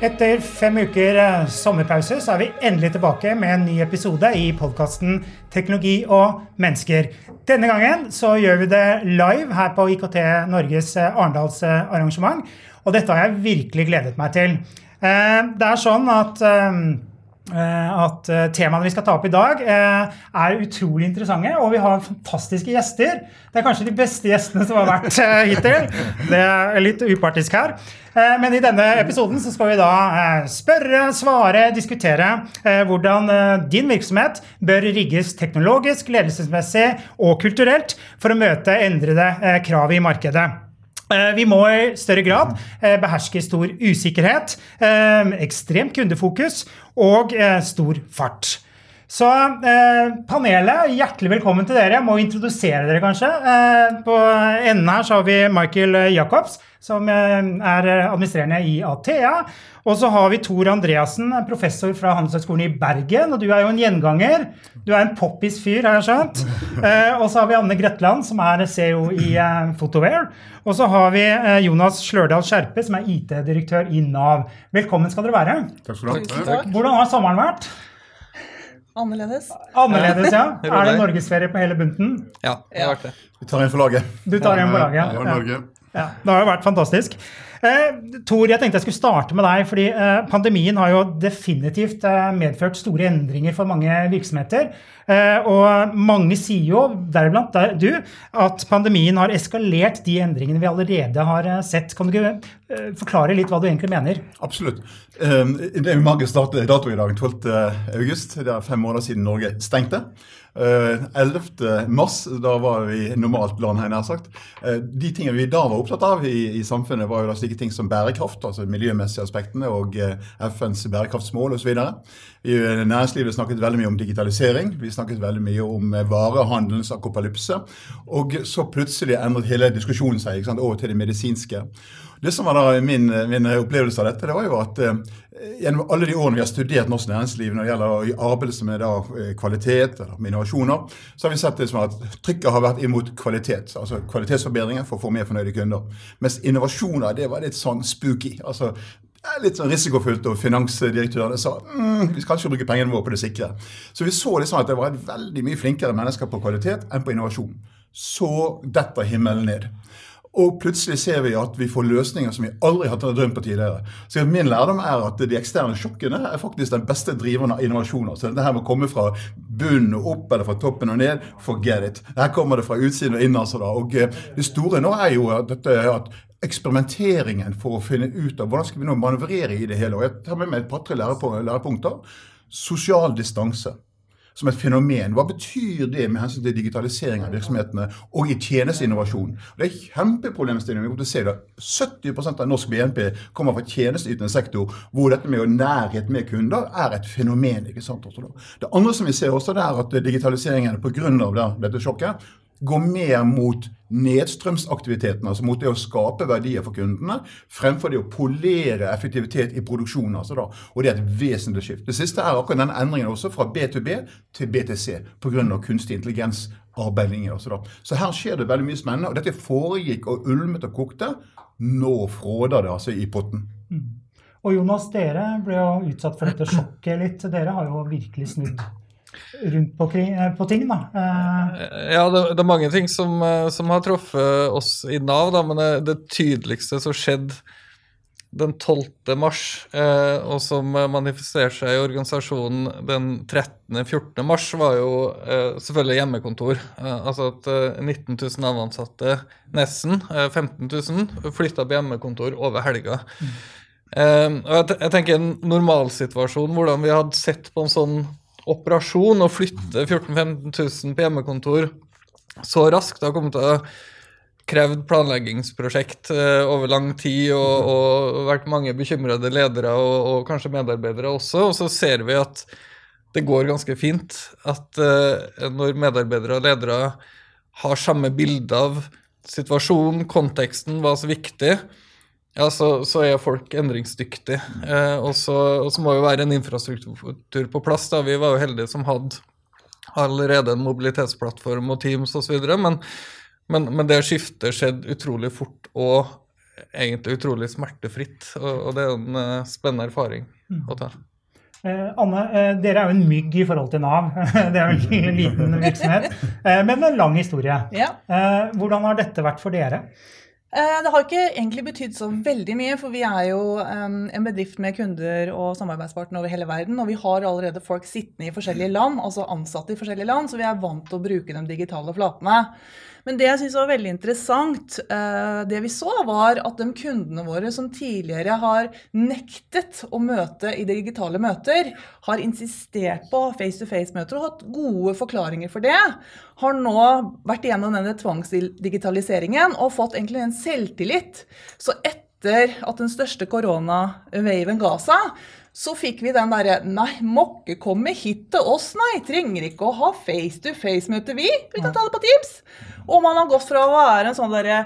Etter fem uker eh, sommerpause så er vi endelig tilbake med en ny episode i podkasten 'Teknologi og mennesker'. Denne gangen så gjør vi det live her på IKT Norges eh, Arendalsarrangement. Og dette har jeg virkelig gledet meg til. Eh, det er sånn at at temaene vi skal ta opp i dag, er utrolig interessante. Og vi har fantastiske gjester. Det er kanskje de beste gjestene som har vært hittil. Det er litt upartisk her. Eh, men i denne episoden så skal vi da eh, spørre, svare, diskutere eh, hvordan din virksomhet bør rigges teknologisk, ledelsesmessig og kulturelt for å møte endrede krav i markedet. Vi må i større grad beherske stor usikkerhet, ekstremt kundefokus og stor fart. Så eh, panelet, hjertelig velkommen til dere. Jeg må introdusere dere, kanskje. Eh, på enden her så har vi Michael Jacobs, som eh, er administrerende i Athea. Og så har vi Tor Andreassen, professor fra Handelshøyskolen i Bergen. Og du er jo en gjenganger. Du er en poppis fyr, har jeg skjønt. Eh, og så har vi Anne Gretland, som er CEO i eh, Photoware. Og så har vi eh, Jonas Slørdal Skjerpe, som er IT-direktør i Nav. Velkommen skal dere være. Takk skal du ha. Hvordan har sommeren vært? Annerledes. Annerledes, ja. Er det norgesferie på hele bunten? Ja, det har vært det. Vi tar en for laget. Du tar en for laget. Ja, ja. Det har jo vært fantastisk. Eh, Tor, jeg tenkte jeg skulle starte med deg. fordi eh, Pandemien har jo definitivt eh, medført store endringer for mange virksomheter. Eh, og mange sier jo, deriblant du, at pandemien har eskalert de endringene vi allerede har eh, sett. Kan du ikke eh, forklare litt hva du egentlig mener? Absolutt. Det er jo mange dato i dag, 12. august. Det er fem måneder siden Norge stengte. 11. Eh, mars, da var vi normalt land, har jeg nær sagt. Eh, de tingene vi da var opptatt av i, i samfunnet, var jo da slike ting som bærekraft, altså miljømessige aspektene og eh, FNs bærekraftsmål osv. Næringslivet snakket veldig mye om digitalisering. Vi snakket veldig mye om varehandelens akopalypse. Og så plutselig endret hele diskusjonen seg over til det medisinske. Det som var da min, min, opplevelse av dette, det var jo at gjennom alle de årene vi har studert norsk næringsliv når det gjelder arbeidet med eh, kvalitet eller med innovasjoner, så har vi sett det som at trykket har vært imot kvalitet. Altså kvalitetsforbedringer for å få mer fornøyde kunder. Mens innovasjoner, det var litt sånn spooky. altså litt sånn risikofullt, og finansdirektørene sa mm, vi skal ikke bruke pengene våre på det sikre. Så vi så liksom at det var veldig mye flinkere mennesker på kvalitet enn på innovasjon. Så detter himmelen ned. Og plutselig ser vi at vi får løsninger som vi aldri har drømt på tidligere. Så Min lærdom er at de eksterne sjokkene er faktisk den beste driveren av innovasjoner. Så dette her med å komme fra bunnen og opp eller fra toppen og ned. Forget it. Her kommer det fra utsiden og inn. altså da. Og eh, Det store nå er jo at, dette, at eksperimenteringen for å finne ut av hvordan skal vi nå manøvrere i det hele. Og Jeg tar med meg et par-tre lærepunkter. Sosial distanse som et fenomen. Hva betyr det med hensyn til digitalisering av virksomhetene og i tjenesteinnovasjon? Det er kjempeproblemstilling. Vi kommer til å se det. 70% av norsk BNP kommer fra tjenesteytende sektor, hvor dette med nærhet med kunder er et fenomen. ikke sant? Det andre som vi ser også, det er at digitaliseringen pga. dette sjokket går mer mot nedstrømsaktiviteten, altså mot det å skape verdier for kundene, fremfor det å polere effektivitet i produksjonen. Altså da, og det er et vesentlig skift. Det siste er akkurat denne endringen også fra B2B til BTC pga. kunstig intelligens-arbeidinger. Altså da. Så her skjer det veldig mye spennende. Og dette foregikk og ulmet og kokte. Nå fråder det altså i potten. Mm. Og Jonas, dere ble jo utsatt for dette sjokket litt. Dere har jo virkelig snudd rundt på, eh, på, ting, da. Eh. Ja, det, det, er mange ting som, eh, som, har truffet oss i Nav, da, men det, det tydeligste som skjedde den 12. mars, eh, og som manifesterer seg i organisasjonen den 13.-14. mars, var jo eh, selvfølgelig hjemmekontor. Eh, altså at 19 000 Nav-ansatte, nesten 15 000, flytta på hjemmekontor over helga. Mm. og jeg, jeg tenker en normalsituasjon, hvordan vi hadde sett på en sånn operasjon å flytte 14 000-15 000 på hjemmekontor så raskt har kommet til å krevd planleggingsprosjekt uh, over lang tid og, og vært mange bekymrede ledere og, og, kanskje medarbeidere også. Og så ser vi at det går ganske fint. At uh, når medarbeidere og ledere har samme bilde av situasjonen, konteksten, hva som er viktig, ja, så, så, er folk endringsdyktige. Eh, og, så, og, så, må jo være en infrastruktur på plass. da. Vi var jo heldige som hadde allerede en mobilitetsplattform og Teams osv. Men, men, men det skiftet skjedde utrolig fort og egentlig utrolig smertefritt. Og, og det er en eh, spennende erfaring å ta. Eh, Anne, eh, dere er jo en mygg i forhold til Nav. det er jo en liten virksomhet, eh, men en lang historie. Ja. Eh, hvordan har dette vært for dere? Eh, det har ikke egentlig betydd så veldig mye, for vi er jo en bedrift med kunder og samarbeidspartnere over hele verden. Og vi har allerede folk sittende i forskjellige land, altså ansatte i forskjellige land, så vi er vant til å bruke de digitale flatene. Men det jeg syns var veldig interessant, eh, det vi så, var at de kundene våre som tidligere har nektet å møte i digitale møter, har insistert på face-to-face-møter og hatt gode forklaringer for det, har nå vært igjennom denne tvangsdigitaliseringen og fått egentlig en selvtillit. Så etter at den største korona-waven ga seg, så fikk vi den derre Nei, må ikke komme hit til oss, nei. Trenger ikke å ha face-to-face-møte, vi. Vi kan ta det på Teams. Og man har gått fra å være en sånn derre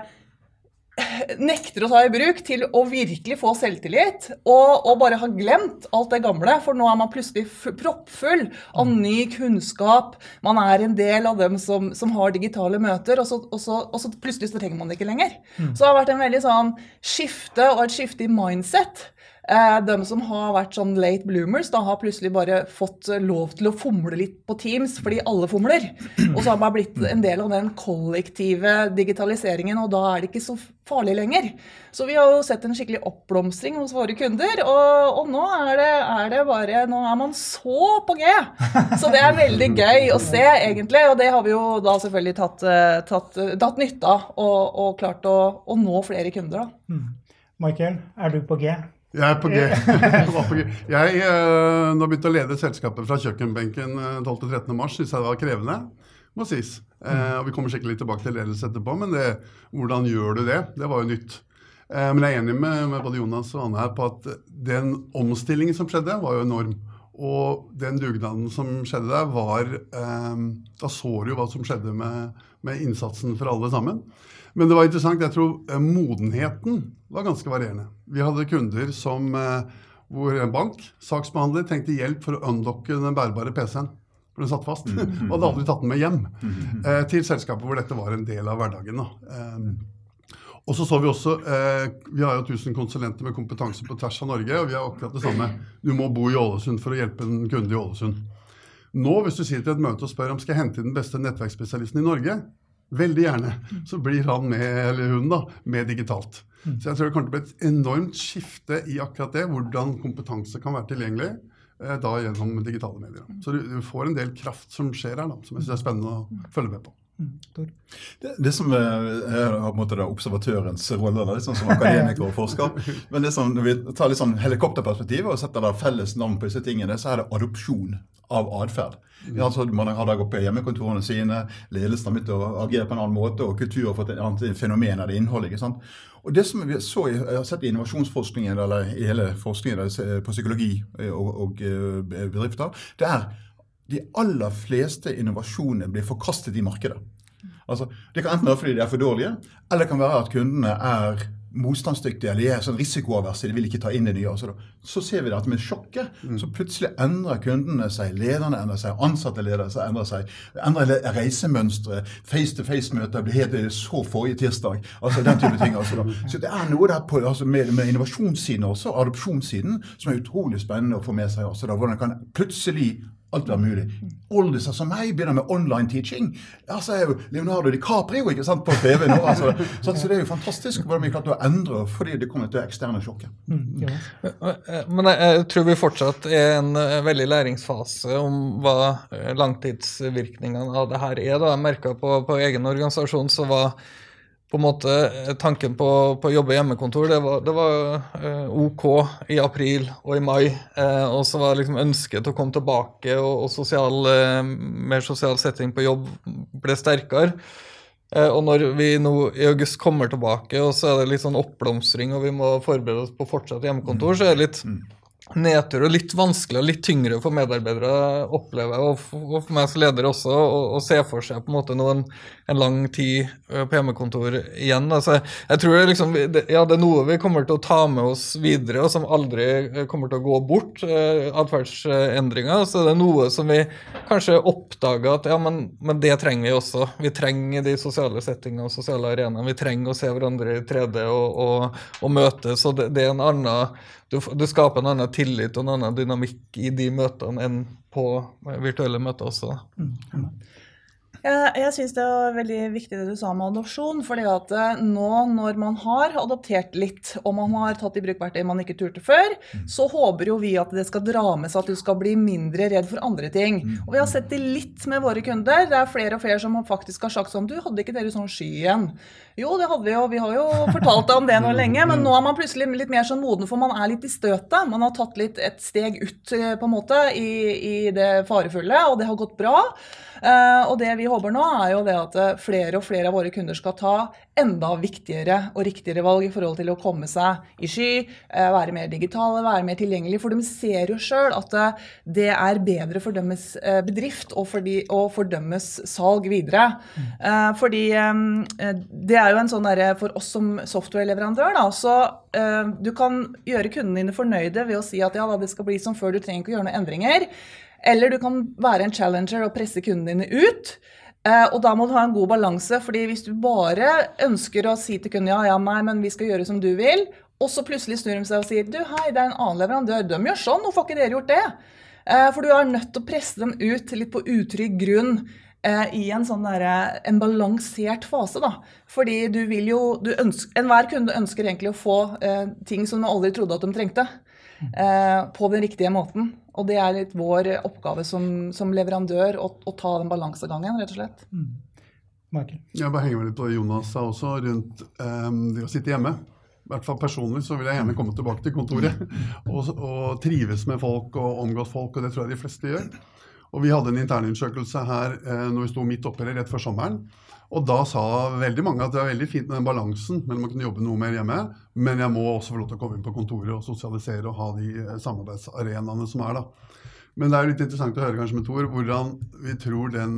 nekter å ta i bruk, til å virkelig få selvtillit og, og, bare ha glemt alt det gamle. For nå er man plutselig proppfull av ny kunnskap. Man er en del av dem som, som har digitale møter, og så, og, så, og så, plutselig så trenger man det ikke lenger. Mm. Så det har vært en veldig sånn skifte og et skifte i mindset. Eh, de som har vært sånn late bloomers, da har plutselig bare fått lov til å fomle litt på Teams fordi alle fomler. Og så har man blitt en del av den kollektive digitaliseringen, og da er det ikke så farlig lenger. Så vi har jo sett en skikkelig oppblomstring hos våre kunder, og, og nå er det, er det, bare Nå er man så på G! Så det er veldig gøy å se, egentlig, og det har vi jo da selvfølgelig tatt, eh, tatt, tatt nytte av og, og klart å, å, nå flere kunder, da. Mm. Michael, er du på G? Jeg er på G. jeg, uh, nå begynte å lede selskapet fra kjøkkenbenken 12.-13. Eh. Syns jeg det var krevende, må sies. Uh, og Vi kommer sikkert litt tilbake til ledelse etterpå, men det, hvordan gjør du det? Det var jo nytt. Men jeg er enig med, med, både Jonas og Anne her på at den omstillingen som skjedde, var jo enorm. Og den dugnaden som skjedde der, var Da så du jo hva som skjedde med, med innsatsen for alle sammen. Men det var interessant. Jeg tror eh, modenheten var ganske varierende. Vi hadde kunder som, eh, hvor en bank, saksbehandler, trengte hjelp for å unlocke den bærbare PC-en. For den satt fast. Og hadde aldri tatt den med hjem. Eh, til selskapet hvor dette var en del av hverdagen. og så så Vi også, vi har jo 1000 konsulenter med kompetanse på tvers av Norge, og vi har akkurat det samme. Du må bo i Ålesund for å hjelpe en kunde i Ålesund. Nå, hvis du sier til et møte og spør om skal jeg hente inn den beste nettverksspesialisten i Norge, Veldig gjerne. Så blir han med, eller hun da, med digitalt. Mm. Så jeg tror det kommer til å bli et enormt skifte i akkurat det, hvordan kompetanse kan være tilgjengelig eh, da gjennom digitale medier. Så du, du, får en del kraft som skjer her, da, som jeg syns er spennende å følge med på. Mm, det, det, som er, er på en måte da, observatørens rolle, da, liksom som akademiker og forsker men det som, Når vi tar litt sånn helikopterperspektiv og setter da felles navn på disse tingene, så er det adopsjon av atferd. Mm. Altså, man har da gått på hjemmekontorene sine, ledelsen har begynt å agere på en annen måte, og kultur har fått et annet fenomen av det innholdet. ikke sant? Og det som vi så, jeg har sett i innovasjonsforskningen, eller i hele forskningen på psykologi og, og eh, bedrifter, det er de aller fleste innovasjonene blir forkastet i markedet. Altså, det kan enten være fordi de er for dårlige, eller det kan være at kundene er motstandsdyktige eller er sånn risikoaverse, de vil ikke ta inn det nye. Så, så ser vi det at med sjokket mm. så plutselig endrer kundene seg, lederne endrer seg, ansatte ledere seg endrer seg. Endrer reisemønstre, face-to-face-møter blir helt så forrige tirsdag. altså den type ting. Altså, så det er noe der på, altså med, med, innovasjonssiden også, adopsjonssiden, som er utrolig spennende å få med seg. Altså, da, hvordan kan plutselig alt var mulig. Oldiser som meg begynner med online teaching. Altså er jo Leonardo DiCaprio ikke sant, på TV nå. Altså. Så, så, det er jo fantastisk hvordan vi klarte å endre fordi det kommer til eksterne sjokket. Mm, Men jeg, jeg, tror vi fortsatt er en eh, veldig læringsfase om hva eh, langtidsvirkningene av det her er. Da. Jeg merka på, på egen organisasjon så var på en måte eh, tanken på, å jobbe hjemmekontor, det var, det var eh, OK i april og i mai. Eh, og så var liksom ønsket å komme tilbake, og, og sosial, eh, mer sosial setting på jobb ble sterkere. Eh, og når vi nå i august kommer tilbake, og så er det litt sånn oppblomstring, og vi må forberede oss på fortsatt hjemmekontor, så er det litt mm. Nedtur og litt vanskelig og litt tyngre for medarbeidere å oppleve, og for, og meg som leder også, å, å se for seg på en måte noen, en lang tid på hjemmekontor igjen. Altså, jeg tror det, liksom, det, ja, det er noe vi kommer til å ta med oss videre, og som aldri kommer til å gå bort. Eh, Atferdsendringer. Så det er noe som vi kanskje oppdager at ja, men, men, det trenger vi også. Vi trenger de sosiale settingene og sosiale arenaene. Vi trenger å se hverandre i 3D og, og, og møtes. og det, det er en annen du, du, skaper en annen tillit og en annen dynamikk i de møtene enn på virtuelle møter også. Mm. Jeg, jeg syns det var veldig viktig det du sa med adopsjon. fordi at eh, nå når man har adoptert litt, og man har tatt i bruk verktøy man ikke turte før, mm. så håper jo vi at det skal dra med seg at du skal bli mindre redd for andre ting. Mm. Og vi har sett det litt med våre kunder. Det er flere og flere som faktisk har sagt sånn Du, hadde ikke dere sånn sky igjen? Jo, det hadde vi jo. Vi har jo fortalt deg om det nå lenge. Men nå er man plutselig litt mer sånn moden, for man er litt i støtet. Man har tatt litt et steg ut eh, på en måte i, i det farefulle, og det har gått bra. Uh, og det vi håper nå, er jo det at eh, flere og flere av våre kunder skal ta enda viktigere og riktigere valg i forhold til å komme seg i sky, uh, være mer digitale, være mer tilgjengelig. For de ser jo sjøl at det er bedre for deres bedrift og for, de, og for deres salg videre. fordi um, det er jo en sånn derre for oss som software-leverandør, da, så du kan gjøre kundene dine fornøyde ved å si at ja, det skal bli som før, du trenger ikke å gjøre noen endringer. Eller du kan være en challenger og presse kundene dine ut. Eh, og da må du ha en god balanse, fordi hvis du bare ønsker å si til kunden ja, ja, nei, men vi skal gjøre som du vil, og så plutselig snur de seg og sier du, hei, det er en annen leverandør, de gjør sånn, hvorfor har ikke dere gjort det? Eh, for du er nødt til å presse dem ut litt på utrygg grunn eh, i en sånn der, en balansert fase. da. Fordi du vil jo, du ønsker, Enhver kunde ønsker egentlig å få ting som de aldri trodde at de trengte, eh, på den riktige måten. Og det er litt vår oppgave som, som leverandør å, å, ta den balansegangen, rett og slett. Mm. Michael? Jeg bare henger meg litt på det Jonas sa også, rundt um, det å sitte hjemme. I hvert fall Personlig så vil jeg gjerne komme tilbake til kontoret og, og trives med folk og omgås folk, og det tror jeg de fleste gjør. Og Vi hadde en internundersøkelse her eh, når vi sto midt oppi det rett før sommeren. Og da sa veldig mange at det er veldig fint med den balansen mellom å kunne jobbe noe mer hjemme, men jeg må også få lov til å komme inn på kontoret og sosialisere og ha de eh, samarbeidsarenaene som er da. Men det er litt interessant å høre kanskje med Tor hvordan vi tror den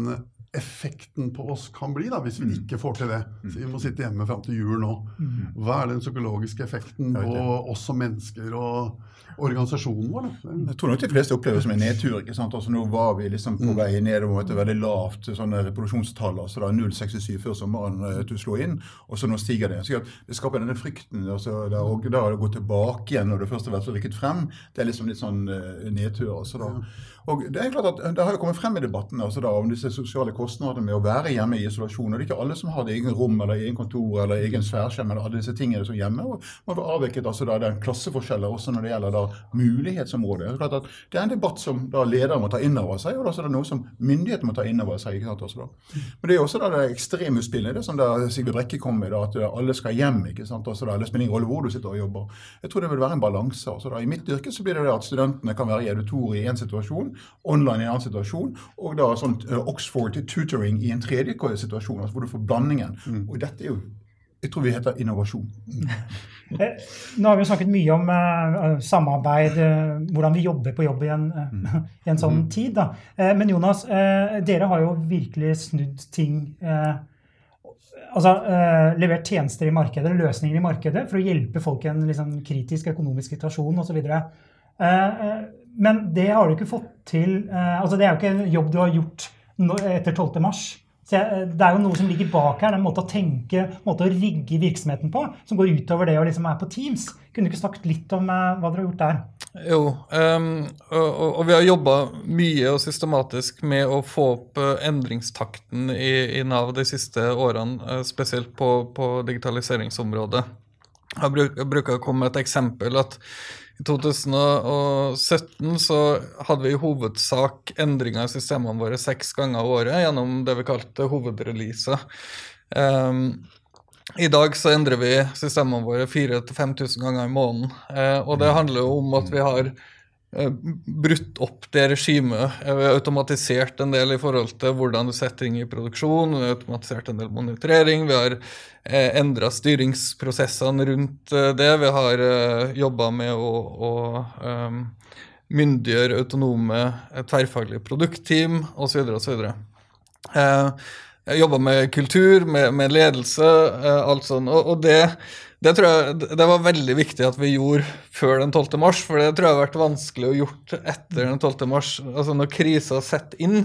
effekten på oss kan bli da, hvis vi mm. ikke får til det. Så vi må sitte hjemme fram til jul nå. Mm. Hva er den psykologiske effekten på oss som mennesker og organisasjonen vår. Da. Jeg tror nok de fleste opplever det som en nedtur. ikke sant? Altså Nå var vi liksom på mm. vei nedover et veldig lavt sånne reproduksjonstall. altså da 0,67 før sommeren uh, du slo inn, og så nå stiger det. Så Det skaper denne frykten. altså da, og da å gå tilbake igjen når det først har vært rykket frem, det er liksom litt sånn uh, nedtur. altså da. Og Det er klart at det har jo kommet frem i debatten altså da, om disse sosiale kostnadene med å være hjemme i isolasjon. og Det er ikke alle som har det egen rom eller egen kontor eller egen sværskjerm eller alle disse tingene som hjemme. og Man får avveket altså da den klasseforskjeller også når det gjelder da mulighetsområdet. Det er, det er en debatt som da ledere må ta inn over seg, og det er noe som myndighetene må ta inn over seg. ikke sant, også da. Men det er også da det ekstreme spillet, det som da Sigve Brekke kom med, da, at alle skal hjem. ikke sant, også da, Det spiller ingen rolle hvor du sitter og jobber. Jeg tror det vil være en balanse. altså. I mitt yrke så blir det det at studentene kan være i auditoriet i en situasjon, online i en annen situasjon, og da sånn Oxford tutoring i en tredje situasjon, altså hvor du får blandingen. Mm. Og dette er jo jeg tror vi heter innovasjon. Eh, nå har vi snakket mye om uh, samarbeid, uh, hvordan vi jobber på jobb i en, uh, i en sånn mm. tid. Da. men Jonas, dere har jo virkelig snudd ting Altså levert tjenester i markedet, løsninger i markedet, for å hjelpe folk i en liksom, kritisk økonomisk situasjon osv. Uh, men det har du ikke fått til altså Det er jo ikke en jobb du har gjort etter 12. mars. Så Det er jo noe som ligger bak her, den måten å tenke, måte å rigge virksomheten på, som går utover det å liksom være på Teams. Kunne du ikke snakket litt om uh, hva dere har gjort der? Jo, um, og, og, vi har jobba mye og systematisk med å få opp endringstakten i, i, Nav de siste årene, spesielt på, på digitaliseringsområdet. Jeg bruker å komme med et eksempel. at i 2017 så hadde vi i hovedsak endringer i systemene våre seks ganger i året gjennom det vi kalte hovedreleaser. Um, I dag så endrer vi systemene våre 4000-5000 ganger i måneden. Uh, og det handler jo om at vi har brutt opp det regimet. Vi har automatisert en del i forhold til hvordan du setter ting i produksjon. Vi har automatisert en del monitorering. Vi har eh, endra styringsprosessene rundt eh, det. Vi har eh, jobba med å, å um, myndiggjøre autonome eh, tverrfaglige produktteam osv. osv. Eh, jeg jobba med kultur, med, med ledelse, eh, alt sånt. Og, og det, det, jeg det var veldig viktig at vi gjorde før den 12. mars, for det tror jeg har vært vanskelig å gjort etter den 12. mars. Altså Når krisa setter inn,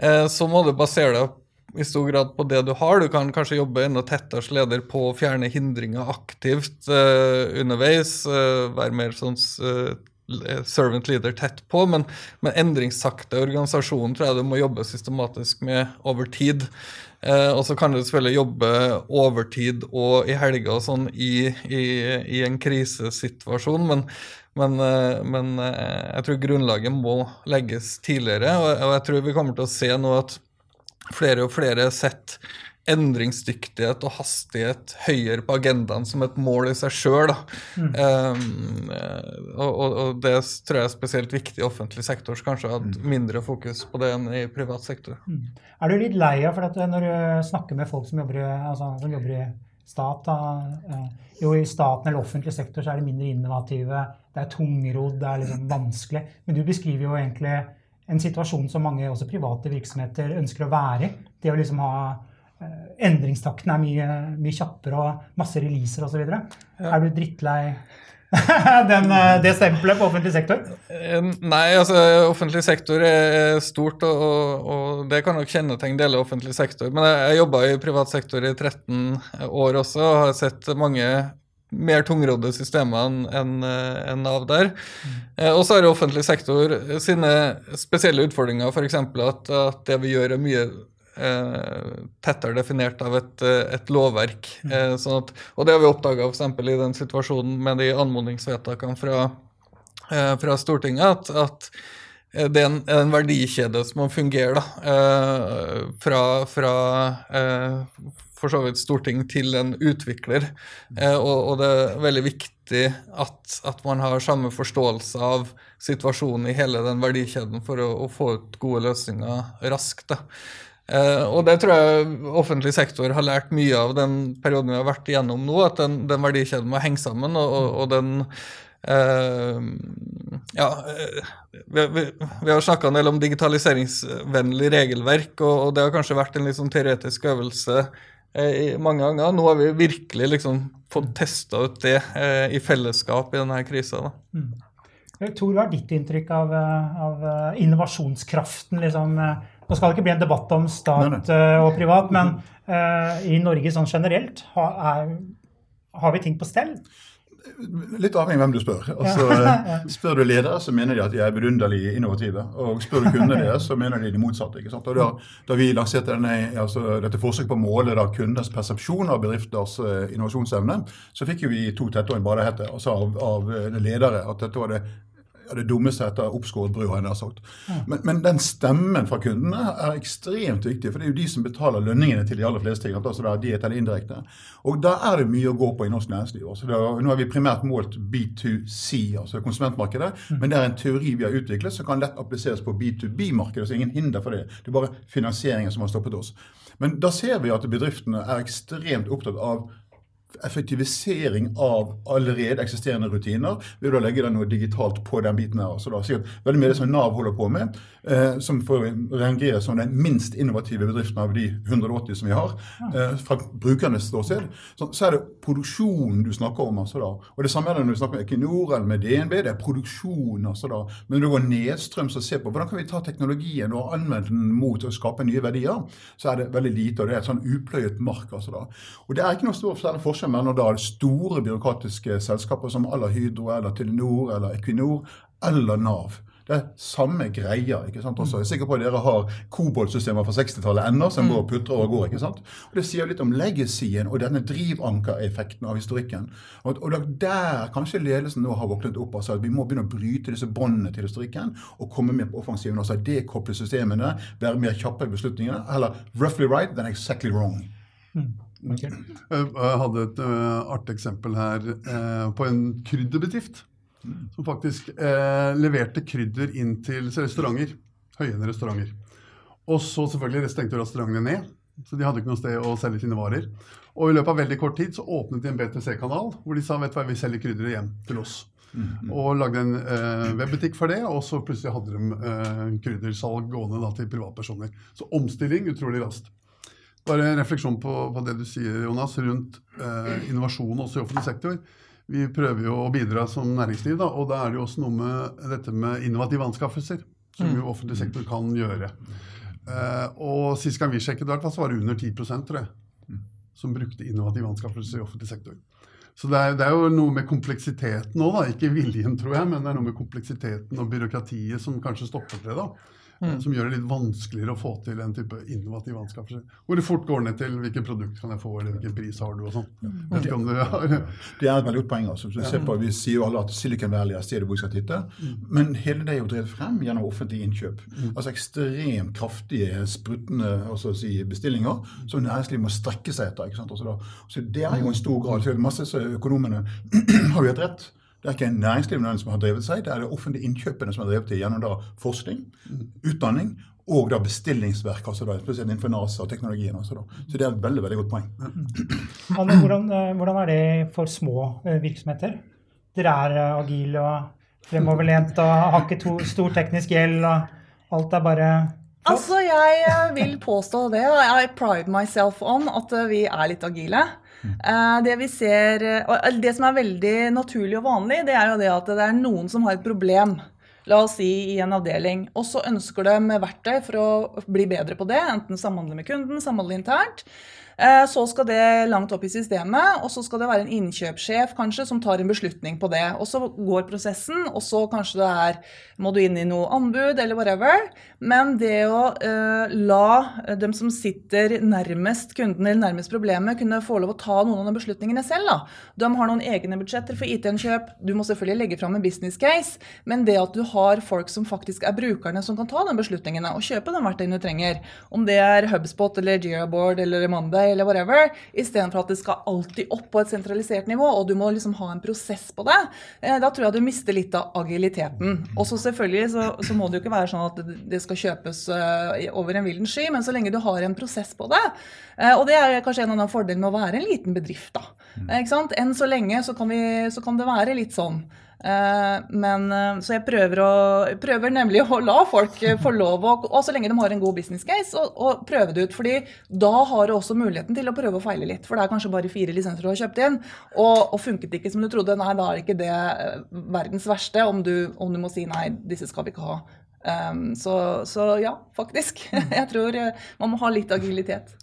eh, så må du basere deg i stor grad på det du har. Du kan kanskje jobbe enda tettere som leder på å fjerne hindringer aktivt eh, underveis. Eh, være mer sånn uh, servant leader tett på, men, men endringssakte organisasjonen tror jeg du må jobbe systematisk med over tid. Eh, og så kan du selvfølgelig jobbe overtid og i helger og sånn i, i, i, en krisesituasjon, men, men, eh, men, eh, jeg tror grunnlaget må legges tidligere, og, og jeg tror vi kommer til å se nå at flere og flere setter endringsdyktighet og hastighet høyere på agendaen som et mål i seg sjøl. Mm. Um, og, og, det tror jeg er spesielt viktig i offentlig sektor, så kanskje hatt mm. mindre fokus på det enn i privat sektor. Mm. Er du litt lei av for at eh, når du snakker med folk som jobber, altså, som jobber i stat, da, eh, jo i staten eller offentlig sektor så er de mindre innovative, det er tungrodd, det er liksom vanskelig. Men du beskriver jo egentlig en situasjon som mange også private virksomheter ønsker å være i. Det å liksom ha endringstakten er mye, mye kjappere og masse releaser osv. Ja. Er du drittlei den, eh, det stempelet på offentlig sektor? Eh, nei, altså offentlig sektor er stort, og, og, og det kan nok kjennetegne deler av offentlig sektor. Men jeg, jeg jobba i privat sektor i 13 år også og har sett mange mer tungrodde systemer enn en av der. Mm. og så har offentlig sektor sine spesielle utfordringer, f.eks. At, at det vi gjør, er mye eh, tettere definert av et, eh, et lovverk. Mm. Eh, sånn at, og det har vi oppdaga i den situasjonen med de anmodningsvedtakene fra, eh, fra Stortinget, at, at eh, det er en, en, verdikjede som må fungere da, eh, fra, fra for så vidt storting til en utvikler. Og, og, det er veldig viktig at, at, man har samme forståelse av situasjonen i hele den verdikjeden for å, å få ut gode løsninger raskt. Da. Uh, og det tror jeg offentlig sektor har lært mye av den perioden vi har vært igjennom nå, at den, den verdikjeden må henge sammen, og, og, og den uh, Ja, uh, vi, vi, vi, har snakka en del om digitaliseringsvennlig regelverk, og, og, det har kanskje vært en litt sånn teoretisk øvelse mange ganger. Nå har vi virkelig liksom fått testa ut det i fellesskap i denne krisa. Mm. Tor, hva er ditt inntrykk av, av innovasjonskraften? liksom, nå skal det ikke bli en debatt om stat nei, nei. Eh, og privat, men uh, i Norge sånn generelt, har, er, har vi ting på stell? Litt avhengig av hvem du spør. Altså, ja. spør du ledere, så mener de at de er vidunderlig innovative. Og spør du kundene deres, så mener de det motsatte. Da, da vi lanserte denne, altså, dette forsøket på å måle da, kundenes persepsjon av bedrifters uh, innovasjonsevne, så fikk vi to tettåringer bare hette, altså av, av ledere at dette var det det dummeste etter oppskåret brød, har jeg nær sagt. Men, men, den stemmen fra kundene er ekstremt viktig, for det er jo de som betaler lønningene til de aller fleste. altså det er diett eller indirekte. Og da er det mye å gå på i norsk næringsliv. Altså er, nå har vi primært målt B2C, altså konsumentmarkedet, mm. men det er en teori vi har utviklet som kan lett appliseres på B2B-markedet. så ingen hinder for det. Det er bare finansieringen som har stoppet oss. Men da ser vi at bedriftene er ekstremt opptatt av effektivisering av allerede eksisterende rutiner ved å legge noe digitalt på den biten. her. Så da sikkert veldig mye det som Nav holder på med, eh, som får rangere som den minst innovative bedriften av de 180 som vi har, eh, fra brukernes ståsted, så, så, er det produksjonen du snakker om. altså da. Og Det samme er det når du snakker med Equinor eller med DNB. Det er produksjon. altså da. Men når du går nedstrøms og ser på hvordan kan vi ta teknologien og anvende den mot å skape nye verdier, så er det veldig lite. og Det er et sånn upløyet mark. altså da. Og Det er ikke noe stor forskjell forskjell mellom da store byråkratiske selskaper som Aller Hydro eller Telenor eller Equinor eller Nav. Det er samme greia. ikke sant? Også. Jeg er sikker på at dere har koboltsystemer fra 60-tallet ennå som går og putrer og går. ikke sant? Og Det sier litt om legacyen og denne drivankereffekten av historikken. Og, og der kanskje ledelsen nå har våknet opp. altså at Vi må begynne å bryte disse båndene til historikken og komme mer på offensiven. altså Dekoble systemene, være mer kjappe i beslutningene. Eller roughly right, then exactly wrong. Mm. Okay. Jeg hadde et uh, artig eksempel her uh, på en krydderbedrift. Som faktisk eh, leverte krydder inn til restauranter. Høyende restauranter. Og så selvfølgelig stengte restaurantene ned, så de hadde ikke noe sted å selge sine varer. Og i løpet av veldig kort tid så åpnet de en BTC-kanal hvor de sa vet du hva, vi selger krydderet hjem til oss. Og lagde en eh, webbutikk for det, og så plutselig hadde de eh, kryddersalg gående da, til privatpersoner. Så omstilling utrolig raskt. Bare en refleksjon på, på det du sier, Jonas, rundt eh, innovasjon også i offentlig sektor. Vi prøver jo å bidra som næringsliv, da, og da er det jo også noe med dette med innovative anskaffelser. Som jo offentlig sektor kan gjøre. Uh, og Sist gang vi sjekket, hvert fall, så var det under 10 tror jeg, som brukte innovative anskaffelser i offentlig sektor. Så det er, det er jo noe med kompleksiteten òg, ikke viljen, tror jeg, men det er noe med kompleksiteten og byråkratiet som kanskje stopper det. da. Eh, Som gjør det litt vanskeligere å få til en type innovativ anskaffelse. Hvor det fort går ned til hvilket produkt kan jeg få, eller hvilken pris har du, og sånn. Du har Det er et veldig godt poeng. altså. Så ser på, Vi sier jo alle at Silicon Valley er stedet hvor vi skal titte. Men hele det er jo drevet frem gjennom offentlige innkjøp. Altså ekstremt kraftige, spruttende altså si, bestillinger som næringslivet må strekke seg etter. ikke sant? Altså så Det er jo en stor grad. Masse økonomene har jo helt rett. Det er ikke næringslivet som har drevet seg, det er det offentlige innkjøpene som har drevet det gjennom da forskning, utdanning og da bestillingsverk, altså da, spesielt innenfor NASA og teknologien. Altså da. Så det er et veldig veldig godt poeng. Anne, hvordan, eh, hvordan er det for små eh, virksomheter? Dere er eh, agile og fremoverlent og har ikke to, stor teknisk gjeld, og alt er bare Altså, jeg vil påstå det. og I pride myself on at vi er litt agile. Eh, Det vi ser, eh, og det som er veldig naturlig og vanlig, det er jo det at det er noen som har et problem. La oss si i en avdeling. Og så ønsker de verktøy for å bli bedre på det. Enten samhandle med kunden, samhandle internt. Eh, Så skal det langt opp i systemet, og så skal det være en innkjøpssjef kanskje som tar en beslutning på det. Og så går prosessen, og så kanskje det er må du inn i noe anbud eller whatever. Men det å eh, la dem som sitter nærmest kunden eller nærmest problemet, kunne få lov å ta noen av de beslutningene selv. da. De har noen egne budsjetter for IT-innkjøp. Du må selvfølgelig legge fram en business case, men det at du har folk som faktisk er brukerne, som kan ta de beslutningene og kjøpe de verktøyene du trenger, om det er Hubspot eller GeoBoard eller Monday eller whatever, istedenfor at det skal alltid opp på et sentralisert nivå, og du må liksom ha en prosess på det, eh, da tror jeg du mister litt av agiliteten. Og så selvfølgelig så, så må det jo ikke være sånn at det- skal kjøpes eh, over en villen sky, men så lenge du har en prosess på det. eh, Og det er kanskje en av de fordelene med å være en liten bedrift, da. Ikke sant? Enn så lenge så kan, vi, så kan det være litt sånn. Eh, Men, eh, så jeg prøver, å, prøver nemlig å la folk eh, få lov, å, og så lenge de har en god business case, å, å prøve det ut. fordi da har du også muligheten til å prøve å feile litt. For det er kanskje bare fire lisenser du har kjøpt inn, og, og funket det ikke som du trodde, nei, da er ikke det verdens verste om du, om du må si nei, disse skal vi ikke ha. Um, så, så ja, faktisk. Jeg tror man må ha litt agilitet.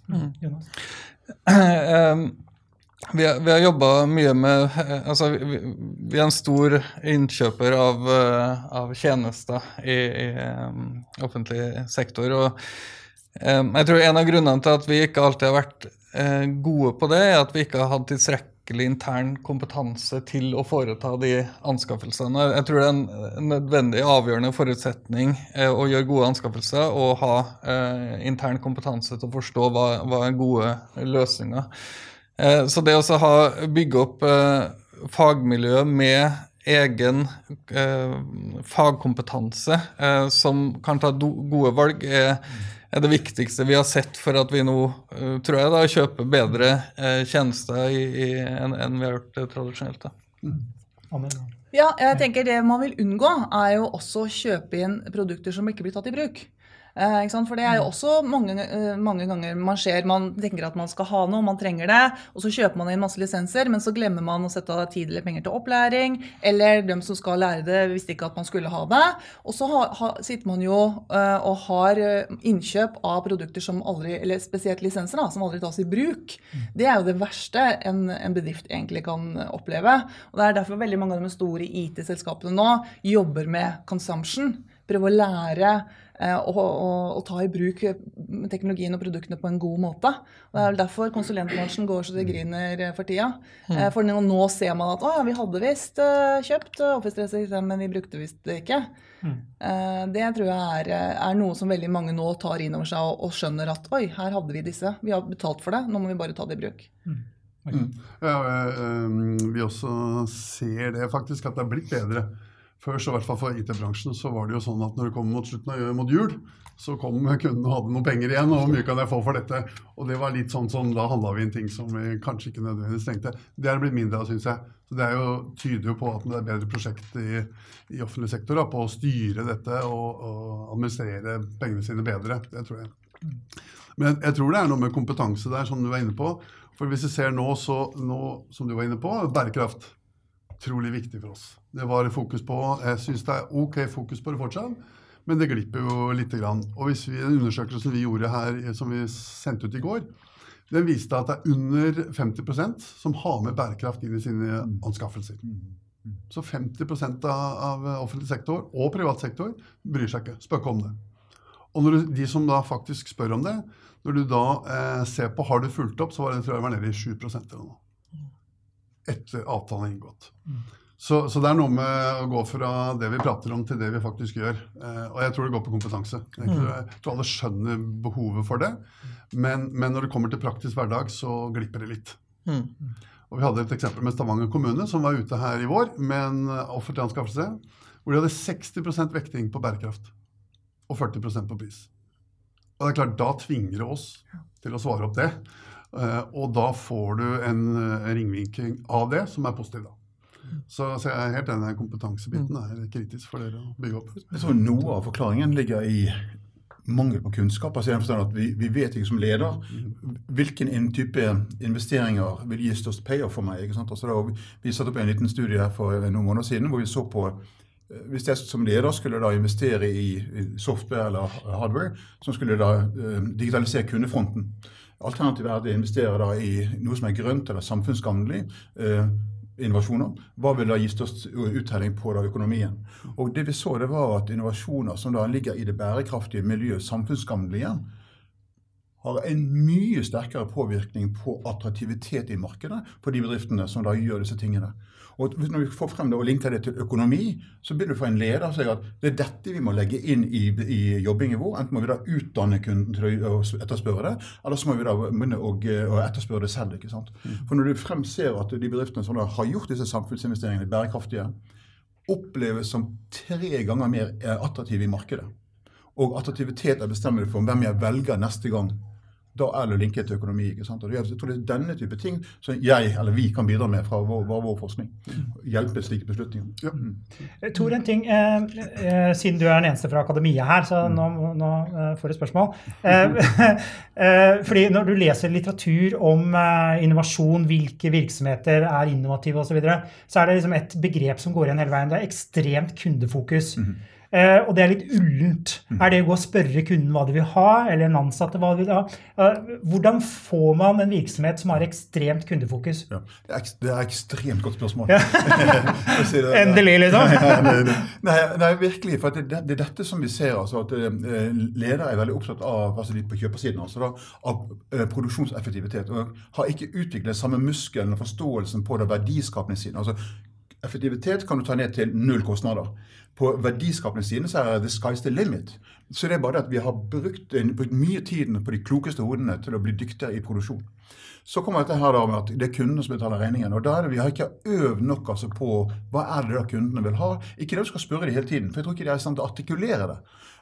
Jonas? Ehm, vi, vi har jobba mye med eh, Altså, vi, vi er en stor innkjøper av, eh, av tjenester i, i em, offentlig sektor. Og em, jeg tror en av grunnene til at vi ikke alltid har vært eh, gode på det, er at vi ikke har hatt tilstrekkelig intern kompetanse til å foreta de anskaffelsene. Jeg tror det er en nødvendig avgjørende forutsetning eh, å gjøre gode anskaffelser og ha eh, intern kompetanse til å forstå hva, hva er gode løsninger. Eh, så det å ha bygge opp eh, fagmiljø med egen eh, fagkompetanse eh, som kan ta do, gode valg, er, er det viktigste vi har sett for at vi nå, tror jeg, da, kjøper bedre eh, tjenester enn en vi har gjort eh, tradisjonelt. Da. Anne? Ja, jeg tenker Det man vil unngå, er jo også å kjøpe inn produkter som ikke blir tatt i bruk. Eh? For det er jo også mange, eh, mange ganger man ser Man tenker at man skal ha noe, man trenger det, og så kjøper man inn masse lisenser, men så glemmer man å sette av tid eller penger til opplæring, eller dem som skal lære det, visste ikke at man skulle ha det. Og så ha, ha, sitter man jo eh, og har innkjøp av produkter som aldri, eller spesielt lisenser, da, som aldri tas i bruk. Det er jo det verste en, en bedrift egentlig kan oppleve. Og det er derfor veldig mange av de store IT-selskapene nå jobber med consumption. Prøve å lære eh, å, å, å ta i bruk teknologien og produktene på en god måte. Og Det er vel derfor konsulentbransjen går så det griner eh, for tida. Mm. For nå, ser man at å ja, vi hadde visst eh, kjøpt eh, Office 365, men vi brukte visst det ikke. Mm. Det tror jeg er, eh, er noe som veldig mange nå tar inn over seg og, og skjønner at oi, her hadde vi disse. Vi har betalt for det, nå må vi bare ta det i bruk. Ja, eh, vi også ser det faktisk, at det er blitt bedre. Før, så i hvert fall for IT-bransjen, så var det jo sånn at når det kom mot slutten av mot jul, så kom kunden og hadde noen penger igjen, og hvor mye kan jeg få for dette? Og det var litt sånn som da handla vi inn ting som vi kanskje ikke nødvendigvis trengte. Det er det blitt mindre av, syns jeg. Så det jo, tyder jo på at det er bedre prosjekt i, i offentlig sektor da, på å styre dette og, og administrere pengene sine bedre. Det tror jeg. Men jeg, jeg tror det er noe med kompetanse der, som du var inne på. For hvis vi ser nå, så nå, som du var inne på, bærekraft. Utrolig viktig for oss. Det var fokus på. Jeg syns det er ok fokus på det fortsatt, men det glipper jo lite grann. Og hvis vi, den undersøkelsen vi gjorde her, som vi sendte ut i går, den viste at det er under 50% som har med bærekraft inn i sine anskaffelser. Så 50 av, av offentlig sektor og privat sektor bryr seg ikke, spør ikke om det. Og når du, de som da faktisk spør om det, når du da eh, ser på har du fulgt opp, så var det, tror jeg var nede i 7% eller noe. Etter avtalen er inngått. Så, så, det er noe med å gå fra det vi prater om, til det vi faktisk gjør. Eh, og jeg tror det går på kompetanse. Jeg tror, jeg tror alle skjønner behovet for det. Men, men, når det kommer til praktisk hverdag, så glipper det litt. Mm. Og Vi hadde et eksempel med Stavanger kommune, som var ute her i vår med en offentlig anskaffelse hvor de hadde 60% vekting på bærekraft og 40% på pris. Og det er klart, Da tvinger det oss til å svare opp det. Eh, og da får du en ringvinking av det som er positiv. da. Så, så, jeg er helt enig, kompetansebiten er kritisk for dere å bygge opp. Jeg tror Noe av forklaringen ligger i mangel på kunnskap. altså jeg at vi, vi, vet ikke som leder hvilken type investeringer vil gi størst payoff for meg. ikke sant? Altså da, vi satte opp en liten studie her for noen måneder siden hvor vi så på eh, hvis jeg som leder skulle da investere i software eller hardware som skulle da uh, digitalisere kundefronten Alternativet er at jeg investerer da i noe som er grønt eller samfunnsgagnlig. Eh, innovasjoner, hva vil da gi størst uttelling på da økonomien? Og det vi så, det var at innovasjoner som da ligger i det bærekraftige miljøet, samfunnsgagnlige, har en mye sterkere påvirkning på attraktivitet i markedet for de bedriftene som da gjør disse tingene. Og Når vi får frem det og linker det til økonomi, så begynner du få en leder som sier at det er dette vi må legge inn i, i jobbingen vår. Enten må vi da utdanne kunden til å etterspørre det, eller så må vi da begynne å, å etterspørre det selv. ikke sant? Mm. For når du frem ser at de bedriftene som har gjort disse samfunnsinvesteringene bærekraftige, oppleves som tre ganger mer attraktive i markedet. Og attraktivitet er bestemmende for hvem jeg velger neste gang da er det linket til økonomi. ikke sant? Og Jeg tror det er denne type ting som jeg eller vi kan bidra med fra vår, vår forskning. Hjelpe slike beslutninger. Ja. Mm. Eh, Tor, en ting, eh, eh, Siden du er den eneste fra akademia her, så nå, nå eh, får du spørsmål. Fordi Når du leser litteratur om innovasjon, hvilke virksomheter er innovative osv., så, videre, så er det liksom et begrep som går igjen hele veien. Det er ekstremt kundefokus. Mm. Uh, og det er litt ullent. Mm. Er det å gå og spørre kunden hva de vil ha, eller en ansatte hva de vil ha? Eh, hvordan får man en virksomhet som har ekstremt kundefokus? Ja, det, er, det er ekstremt godt spørsmål. Ja. Endelig, liksom? nei, nei, virkelig. For det, det, er dette som vi ser. Altså, at uh, Ledere er veldig opptatt av altså, på kjøpersiden altså, da, av produksjonseffektivitet. Og har ikke utviklet samme muskelen og forståelsen på det verdiskapningssiden. Altså, effektivitet kan du ta ned til null kostnader. På verdiskapningssiden så er the sky's the limit. Så det er bare det at vi har brukt, brukt mye tid på de klokeste hodene til å bli dyktigere i produksjon. Så kommer dette her da med at det er kundene som betaler regningen. og da er det Vi har ikke øvd nok altså på hva er det da kundene vil ha. Ikke det du skal spørre dem hele tiden, for jeg tror ikke de er i stand til å artikulere det.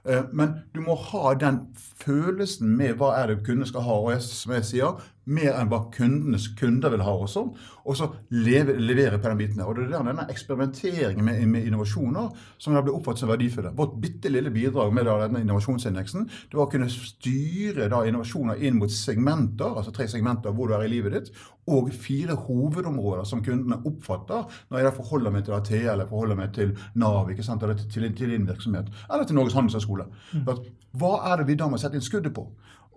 Eh, men du må ha den følelsen med hva er det kundene skal ha, og jeg, som jeg sier, mer enn hva kundenes kunder vil ha også. Og så leve, levere på den biten. Og det er denne eksperimenteringen med, med innovasjoner som da blir oppfattet som verdifulle. Vårt bitte lille bidrag med da, denne innovasjonsindeksen det var å kunne styre da, innovasjoner inn mot segmenter, altså tre segmenter hvor du er i livet ditt, og fire hovedområder som kundene oppfatter når jeg da forholder meg til AT eller forholder meg til Nav ikke sant, eller til, til din virksomhet, eller til Norges handelshøyskole. Mm. Hva er det vi da må sette inn skuddet på?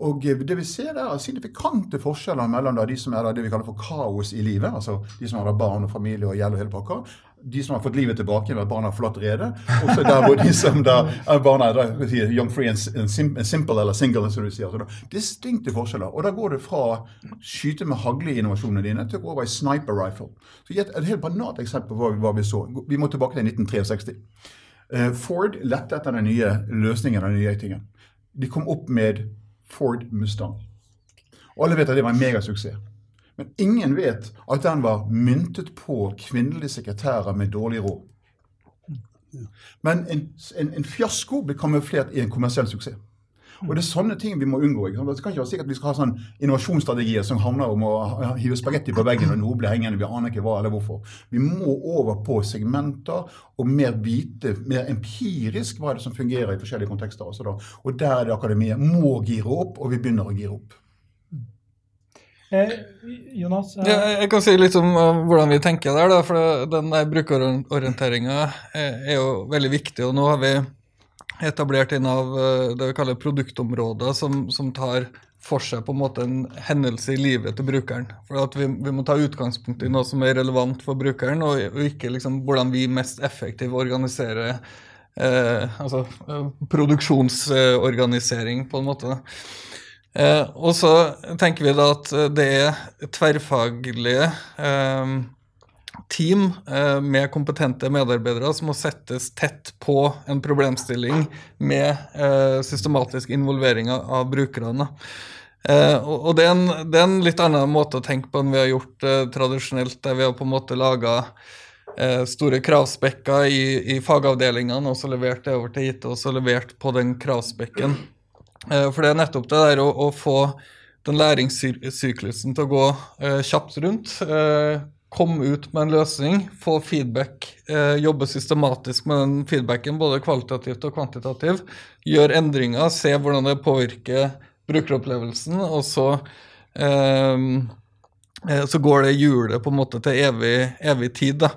Og det vi ser er signifikante forskjeller mellom de som er det vi kaller for kaos i livet, altså de som har barn og familie og gjeld og hele pakka, de som har fått livet tilbake ved at barna har forlatt redet, og så der hvor de som da er barna er da, young free and simple eller single, som du sier. Altså, da, distinkte forskjeller. Og da går det fra skyte med hagle i innovasjonene dine til å gå over i sniper rifle. Så Et, et helt banalt eksempel på hva, hva vi så. Vi må tilbake til 1963. Uh, Ford lette etter den nye løsningen, den nye tingen. De kom opp med Ford Mustang. Og alle vet at det var en megasuksess. Men ingen vet at den var myntet på kvinnelige sekretærer med dårlig råd. Men en, en, en fiasko ble kamuflert i en kommersiell suksess. Og Det er sånne ting vi må unngå. Ikke? sant? Det kan ikke være sikkert at vi skal ha sånn innovasjonsstrategier som handler om å hive spagetti på veggen og noe blir hengende. Vi aner ikke hva eller hvorfor. Vi må over på segmenter og mer vite, mer empirisk hva er det som fungerer i forskjellige kontekster. Også da. Og der er det akademiet må gire opp, og vi begynner å gire opp. Eh, Jonas? eh, Ja, jeg kan si litt om uh, hvordan vi tenker der. Da, for den brukerorienteringa er, er jo veldig viktig. og nå har vi etablert en av uh, det vi kaller produktområder, som, som tar for seg på en måte en hendelse i livet til brukeren. For vi, vi må ta utgangspunkt i noe som er relevant for brukeren, og, og ikke liksom hvordan vi mest effektivt organiserer eh, altså, eh, produksjonsorganisering, på en måte. Eh, og så tenker vi da at eh, det er tverrfaglige eh, team eh, med kompetente medarbeidere som må settes tett på en problemstilling med eh, systematisk involvering av, brukerne. Eh, og det, er en, det er en litt annen måte å tenke på enn vi har gjort eh, tradisjonelt, der vi har på en måte laga eh, store kravspekker i, i fagavdelingene og så levert det over til IT og så levert på den kravspekken. For det er nettopp det der å, å få den læringssyklusen til å gå kjapt rundt. Komme ut med en løsning, få feedback, eh, jobbe systematisk med den feedbacken, både kvalitativt og kvantitativt. Gjør endringer, se hvordan det påvirker brukeropplevelsen, og så eh, eh, så går det hjulet på en måte til evig, evig tid. Da.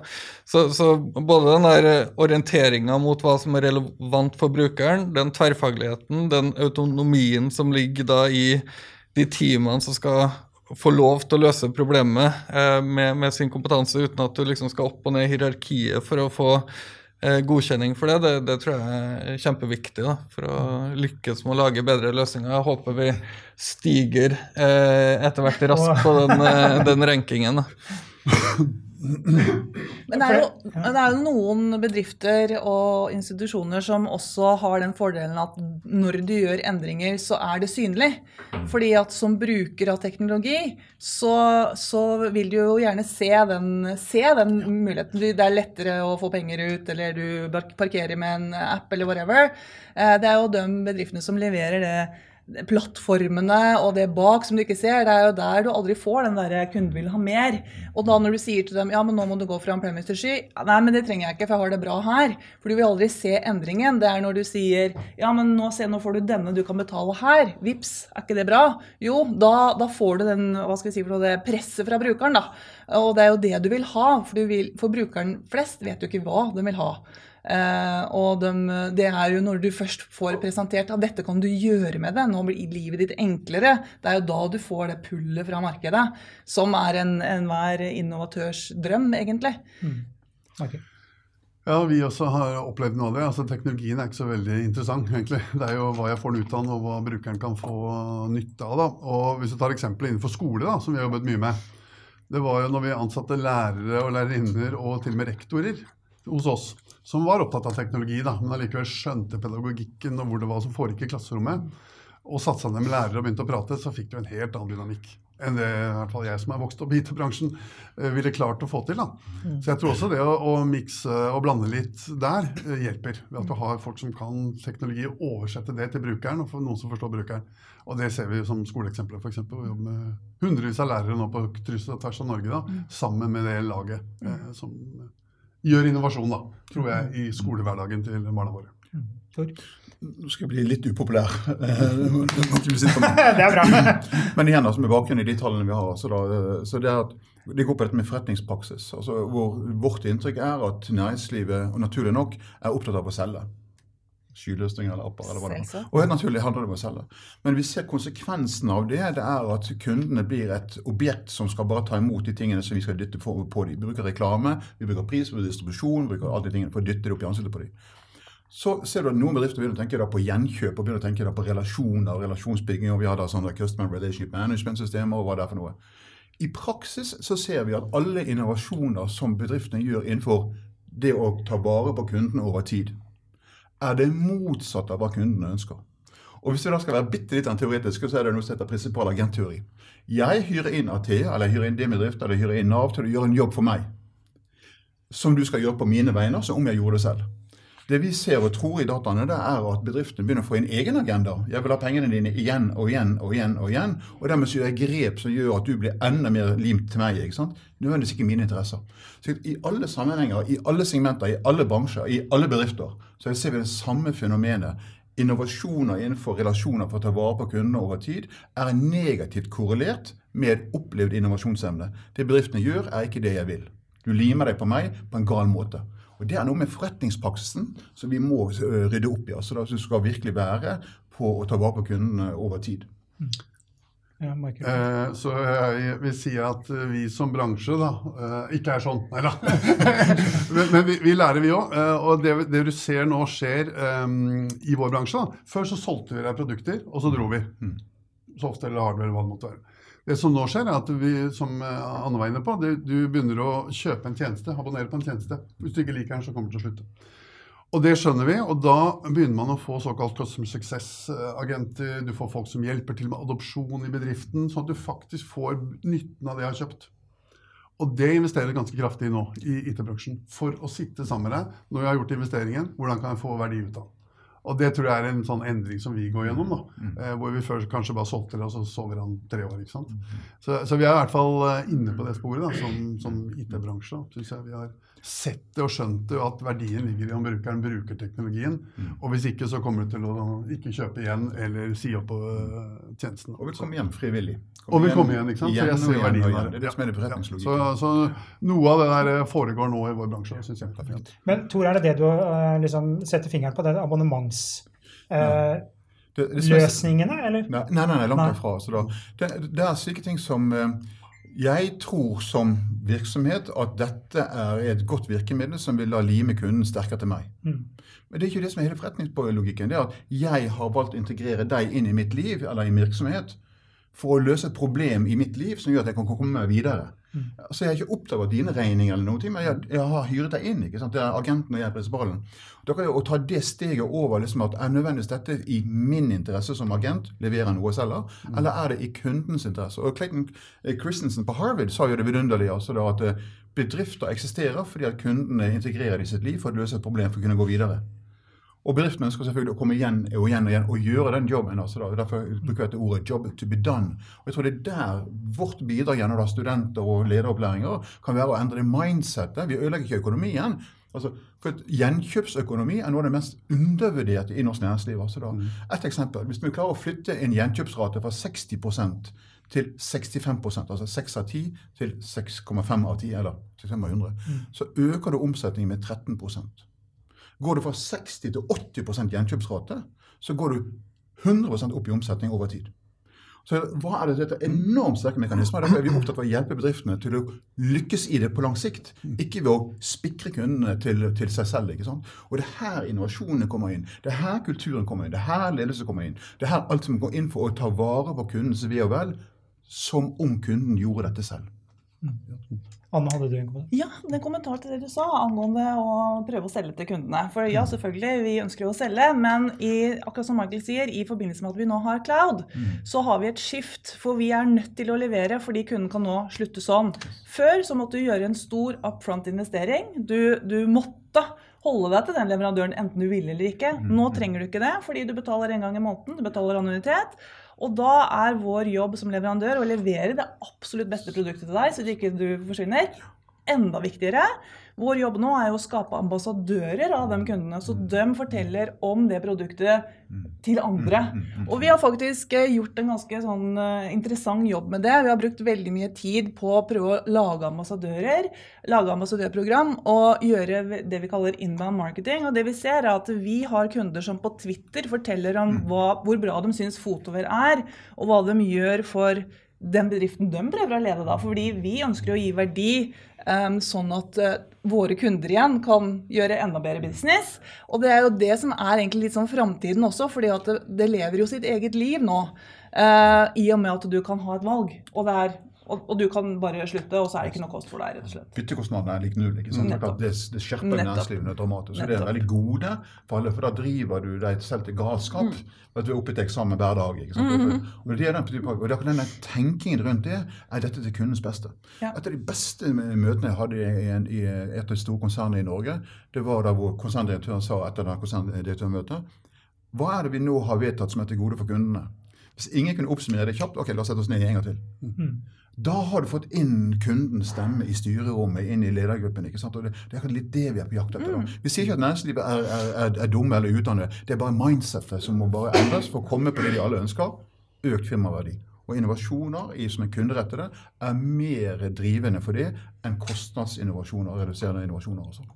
Så, så både den der orienteringa mot hva som er relevant for brukeren, den tverrfagligheten, den autonomien som ligger da i de teamene som skal få lov til å løse problemet eh, med, med sin kompetanse uten at du liksom skal opp og ned i hierarkiet for å få eh, godkjenning for det, det, det tror jeg er kjempeviktig da, for å lykkes med å lage bedre løsninger. Jeg håper vi stiger eh, etter hvert raskt på den, eh, den rankingen. Da. Men det jo, men det er jo noen bedrifter og institusjoner som også har den fordelen at når du gjør endringer, så er det synlig. Fordi at som bruker av teknologi, så, så vil du jo gjerne se den, se den muligheten. Det er lettere å få penger ut, eller du parkerer med en app, eller whatever. Eh, Det er jo de bedriftene som leverer det plattformene og det bak som du ikke ser, det er jo der du aldri får den der kunden vil ha mer. Og da når du sier til dem ja, men nå må du gå fra en til sky, nei, men det trenger jeg ikke, for jeg har det bra her. For du vil aldri se endringen. Det er når du sier ja, men nå, se, nå får du denne du kan betale her. Vips, er ikke det bra? Jo, da, da får du den, hva skal vi si for det presset fra brukeren, da. Og det er jo det du vil ha, for, vil, for brukeren flest vet jo ikke hva de vil ha. Eh, og de, det er jo når du først får presentert at dette kan du gjøre med det, nå blir livet ditt enklere, det er jo da du får det pullet fra markedet, som er en- enhver innovatørs drøm, egentlig. Ok. Ja, vi også har opplevd noe av det. Altså, teknologien er ikke så veldig interessant, egentlig. Det er jo hva jeg får den ut av, og hva brukeren kan få nytte av. Da. Og hvis du tar eksempelet innenfor skole, da, som vi har jobbet mye med. Det var jo når vi ansatte lærere og lærerinner og til og med rektorer hos oss, som var opptatt av teknologi, da, men allikevel skjønte pedagogikken og hvor det var som foregikk i klasserommet, og satte seg ned med lærere og begynte å prate, så fikk du en helt annen dynamikk enn det i hvert fall jeg som er vokst opp i IT-bransjen, eh, ville klart å få til. da. Så jeg tror også det å, å mikse og blande litt der eh, hjelper. Ved at du har folk som kan teknologi, og oversette det til brukeren, og for noen som forstår brukeren. Og det ser vi som skoleeksempler, f.eks. Vi jobber med hundrevis av lærere nå på kryss og tvers av Norge, da, sammen med det laget eh, som gjør innovasjon, da, tror jeg, i skolehverdagen til barna våre. Nå skal jeg bli litt upopulær. Det er bra. Men igjen, altså, med bakgrunn i de tallene vi har, så, da, eh, så det, er at det går på dette med forretningspraksis. Altså, hvor vårt inntrykk er at næringslivet, og naturlig nok, er opptatt av å selge. Skyløsninger eller apper. eller hva det er. Og helt naturlig handler det om å selge. Men vi ser konsekvensen av det. Det er at kundene blir et objekt som skal bare ta imot de tingene som vi skal dytte på på dem. Vi bruker reklame, vi bruker pris, vi bruker distribusjon, vi bruker alle de tingene for å dytte det opp i ansiktet på dem. Så ser du at noen bedrifter begynner å tenke på gjenkjøp og begynner å tenke på relasjoner relasjonsbygging. og Vi har da sånne Customer Relationship Management-systemer og hva det er for noe. I praksis så ser vi at alle innovasjoner som bedriftene gjør innenfor det å ta vare på kundene over tid, er det motsatte av hva kundene ønsker. Og Hvis vi da skal være bitte litt teoretiske, så er det noe som heter prinsipal agentteori. Jeg hyrer inn Athea, eller jeg hyrer inn din bedrift, eller jeg hyrer inn Nav til å gjøre en jobb for meg. Som du skal gjøre på mine vegne, som om jeg gjorde det selv. Det vi ser og tror i dataene, det er at bedriftene begynner å få en egen agenda. Jeg vil ha pengene dine igjen og igjen og igjen. Og igjen, og dermed så gjør jeg grep som gjør at du blir enda mer limt til meg. ikke sant? Nødvendigvis ikke mine interesser. Så I alle sammenhenger, i alle segmenter, i alle bransjer, i alle bedrifter, så ser vi det samme fenomenet. Innovasjoner innenfor relasjoner for å ta vare på kundene over tid er negativt korrelert med opplevd innovasjonsevne. Det bedriftene gjør, er ikke det jeg vil. Du limer deg på meg på en gal måte. Og Det er noe med forretningspraksisen som vi må eh, rydde opp i. altså Det skal virkelig være på å ta vare på kundene over tid. Ja, eh, så jeg vil si at vi som bransje da, eh, ikke er sånn. Nei da. men, men vi, vi, lærer, vi òg. Eh, og det, det, du ser nå skjer um, i vår bransje da. Før så solgte vi deg produkter, og så dro vi. Mm. Software eller hardware eller hva det måtte være. Det som nå skjer, er at vi, som eh, Anne var inne på, det, du begynner å kjøpe en tjeneste, abonnere på en tjeneste. Hvis du ikke liker den, så kommer du til å slutte. Og det skjønner vi, og da begynner man å få såkalt customer success-agenter. Du får folk som hjelper til med adopsjon i bedriften, sånn at du faktisk får nytten av det jeg har kjøpt. Og det investerer ganske kraftig nå i IT-bransjen. For å sitte sammen med deg når jeg har gjort investeringen, hvordan kan jeg få verdi ut av den? Og det tror jeg er en sånn endring som vi går gjennom. da, mm. eh, Hvor vi først kanskje bare solgte det, og så sover han tre år. ikke sant? Mm. Så, så, vi er i hvert fall eh, inne på det sporet da, som, som IT-bransje. synes jeg vi har sett det og skjønt det, at verdien ligger i om brukeren bruker teknologien. Mm. Og hvis ikke, så kommer du til å ikke kjøpe igjen eller si opp på uh, tjenesten. Og vil komme hjem frivillig. Kom og vil komme igjen, ikke sant? Igjen, så jeg ser verdien der. Det er det som er det. Ja. Så, så, noe av det der eh, foregår nå i vår bransje, syns jeg. Perfekt. Men Tor, er det det du uh, liksom setter fingeren på, det abonnements... Ja. det, det løsningene, eller? Nei, nei, nei langt derfra. Det, det, er slike ting som jeg tror som virksomhet at dette er et godt virkemiddel som vil la lime kunden sterkere til meg. Mm. Men det er ikke det som er hele forretningslogikken. Det er at jeg har valgt å integrere deg inn i mitt liv eller i virksomhet for å løse et problem i mitt liv som gjør at jeg kan komme meg videre. Mm. Altså, Jeg har ikke oppdaget dine regninger, eller noe, men jeg, jeg, har hyret deg inn. ikke sant? Det er agenten og jeg er prinsipalen. Da kan jeg, Å ta det steget over liksom at er nødvendigvis dette i min interesse som agent, leverer noe selger, mm. eller er det i kundens interesse? Og Clayton eh, Christensen på Harvard sa jo det vidunderlige altså da, at eh, bedrifter eksisterer fordi at kundene integrerer det i sitt liv for å løse et problem for å kunne gå videre. Og bedriften ønsker selvfølgelig komme igjen og igjen og igjen og gjøre den jobben. Altså da, derfor bruker jeg dette ordet 'job to be done'. Og jeg tror det er der vårt bidrag gjennom da studenter og lederopplæringer kan være å endre det mindsettet. Vi ødelegger ikke økonomien. Altså, for Gjenkjøpsøkonomi er noe av det mest undervurderte i norsk næringsliv. Altså da, mm. et eksempel, Hvis vi klarer å flytte en gjenkjøpsrate fra 60% til 65 altså 6 av 10 til 6,5 av 10, eller 6 av 100, mm. så øker det omsetningen med 13 Går du fra 60 til 80% gjenkjøpsrate, så går du 100% opp i omsetning over tid. Så hva er det dette enormt sterke mekanismer? Derfor er vi opptatt av å hjelpe bedriftene til å lykkes i det på lang sikt. Ikke ved å spikre kundene til, til seg selv. ikke sant? Og det er her innovasjonene kommer inn. Det er her kulturen kommer inn. Det er her ledelse kommer inn. Det er her alt som går inn for å ta vare på kundens ve og vel, som om kunden gjorde dette selv. Anne, hadde du en kommentar? Ja, en kommentar til det du sa angående å prøve å selge til kundene. For ja, mm. selvfølgelig, vi ønsker jo å selge, men i, akkurat som Michael sier, i forbindelse med at vi nå har cloud, mm. så har vi et skift. For vi er nødt til å levere fordi kunden kan nå slutte sånn. Før så måtte du gjøre en stor upfront-investering. Du, du måtte holde deg til den leverandøren enten du ville eller ikke. Mm. Nå trenger du ikke det, fordi du betaler en gang i måneden, du betaler annuitet. Og da er vår jobb som leverandør å levere det absolutt beste produktet til deg, så du ikke forsvinner. Enda viktigere. Vår jobb nå er jo å skape ambassadører av de kundene. Så de forteller om det produktet til andre. Og vi har faktisk eh, gjort en ganske sånn eh, interessant jobb med det. Vi har brukt veldig mye tid på å prøve å lage ambassadører, lage ambassadørprogram og gjøre det vi kaller inbound marketing. Og det vi ser, er at vi har kunder som på Twitter forteller om hva, hvor bra de syns fotover er, og hva de gjør for den bedriften de prøver å lede da. Fordi vi ønsker å gi verdi um, sånn at uh, våre kunder igjen kan gjøre enda bedre business. Og det er jo det som er egentlig litt sånn framtiden også, at det, det, lever jo sitt eget liv nå. Uh, I og med at du kan ha et valg. Og det er og, og du kan bare slutte, og så er det ikke noe kost for deg, rett og slett. Byttekostnadene er lik null. ikke sant? Nettopp. Det, det skjerper næringslivet dramatisk. Så det er veldig gode for alle, for da driver du deg selv til galskap. Mm. At du er oppe til eksamen hver dag. ikke sant? Mm-hmm. Og det er den, og det er denne tenkingen rundt det er dette til kundens beste. Ja. Et av de beste møtene jeg hadde i, en, i et av de store konsernene i Norge, det var da hvor konserndirektøren sa etter det konserndirektørmøtet Hva er det vi nå har vedtatt som er til gode for kundene? Hvis ingen kunne oppsummere det kjapt, ok, la oss sette oss ned en gang til. Da har du fått inn kundens stemme i styrerommet, inn i ledergruppen. ikke sant? Og det, det er litt det vi er på jakt etter. Mm. Vi sier ikke at næringslivet er, er, er, er dumme eller utdannet. Det er bare mindsetet som må bare endres for å komme på det de alle ønsker. Økt firmaverdi. Og innovasjoner i, som er kunderettede er mer drivende for det enn kostnadsinnovasjoner og reduserende innovasjoner. også.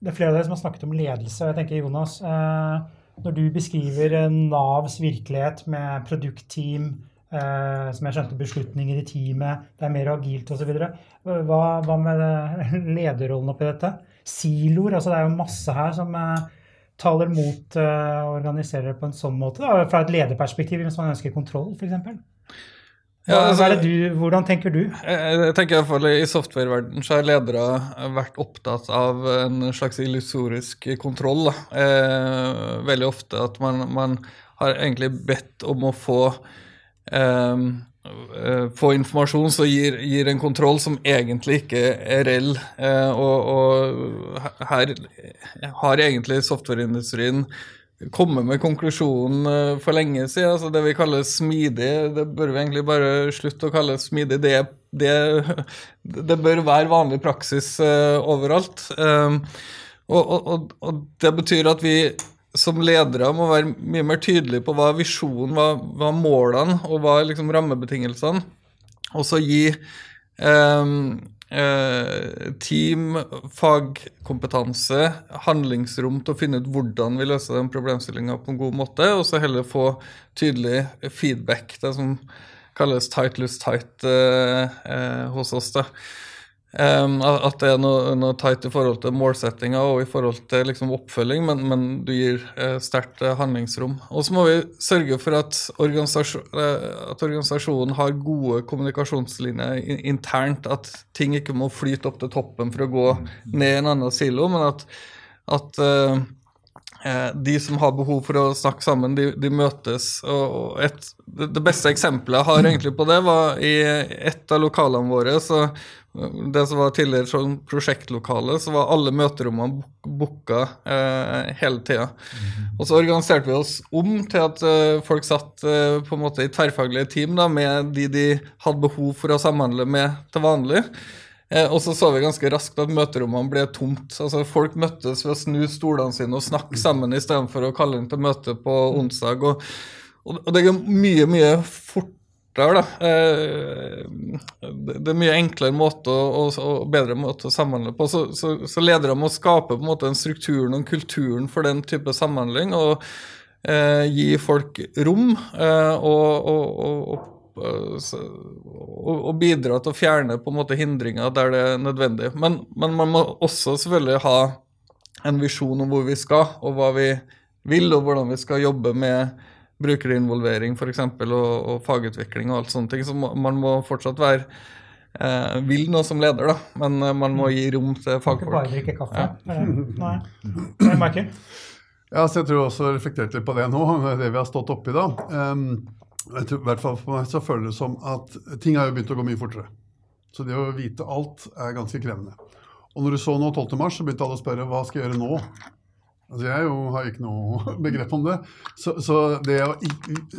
Det er flere av dere som har snakket om ledelse. jeg tenker, Jonas, eh, Når du beskriver eh, Navs virkelighet med produktteam, eh, som jeg skjønte beslutninger i teamet, det er mer agilt osv., hva, hva med eh, lederrollen oppi dette? Siloer, altså det er jo masse her som eh, taler mot eh, å organisere det på en sånn måte, da, fra et lederperspektiv, hvis man ønsker kontroll, f.eks. Ja, altså- hva det du, hvordan tenker du? Jeg, jeg tenker i hvert fall I software-verdenen så har ledere vært opptatt av en slags illusorisk kontroll. Eh, veldig ofte at man, man har egentlig bedt om å få eh, eh, få informasjon som gir, gir en kontroll som egentlig ikke er reell. Eh, og, og her har egentlig softwareindustrien kommet med konklusjonen eh, for lenge siden. Altså det vi kaller smidig, det bør vi egentlig bare slutte å kalle smidig. Det, det, det bør være vanlig praksis eh, overalt. Og, og, og, og det betyr at vi som ledere må være mye mer tydelige på hva visjonen, hva, hva målene og hva liksom rammebetingelsene. Og så gi ehm, eh, team, fagkompetanse, handlingsrom til å finne ut hvordan vi løser den problemstillinga på en god måte, og så heller få tydelig feedback, det som kalles tight, loose, tight eh, eh, hos oss. da. Um, at det er noe, noe tight i forhold til målsettinga og i forhold til liksom, oppfølging, men, men du gir eh, sterkt eh, handlingsrom. Og så må vi sørge for at, organisasjon, eh, at organisasjonen har gode kommunikasjonslinjer in internt. At ting ikke må flyte opp til toppen for å gå ned i en annen silo, men at, at eh, eh, de som har behov for å snakke sammen, de, de møtes. Og et, det beste eksempelet jeg har egentlig på det, var i et av lokalene våre. så det som var tidligere sånn prosjektlokale, så var alle møterommene booka eh, hele tida. Og så organiserte vi oss om til at eh, folk satt eh, på en måte i tverrfaglige team da, med de de hadde behov for å samhandle med til vanlig. Eh, og så så vi ganske raskt at møterommene ble tomt. Altså Folk møttes ved å snu stolene sine og snakke sammen istedenfor å kalle inn til møte på onsdag. Og, og, det går mye, mye fortere, da. Eh, det er mye enklere måte og, og, bedre måte å samhandle på. Så, så, så ledere må skape på en måte den strukturen og kulturen for den type samhandling. og eh, gi folk rom eh, og, eh, og, og bidra til å fjerne på en måte hindringer der det er nødvendig. Men, men man må også selvfølgelig ha en visjon om hvor vi skal, og hva vi vil, og hvordan vi skal jobbe med brukerinvolvering f.eks. Og, og fagutvikling og alt sånne ting. Så man må fortsatt være eh, vil noe som leder, da, men eh, man må gi rom til Ikke bare drikke kaffe. Ja. Nei. Nei, Michael? Ja, så jeg tror også reflekterte litt på det nå, det vi har stått oppi da. Um, jeg tror, I hvert fall for meg så føles det som at ting har jo begynt å gå mye fortere. Så det å vite alt er ganske krevende. Og når du så nå 12. mars, så begynte alle å spørre hva skal jeg gjøre nå? Altså Jeg jo har ikke noe begrep om det. Så, så det å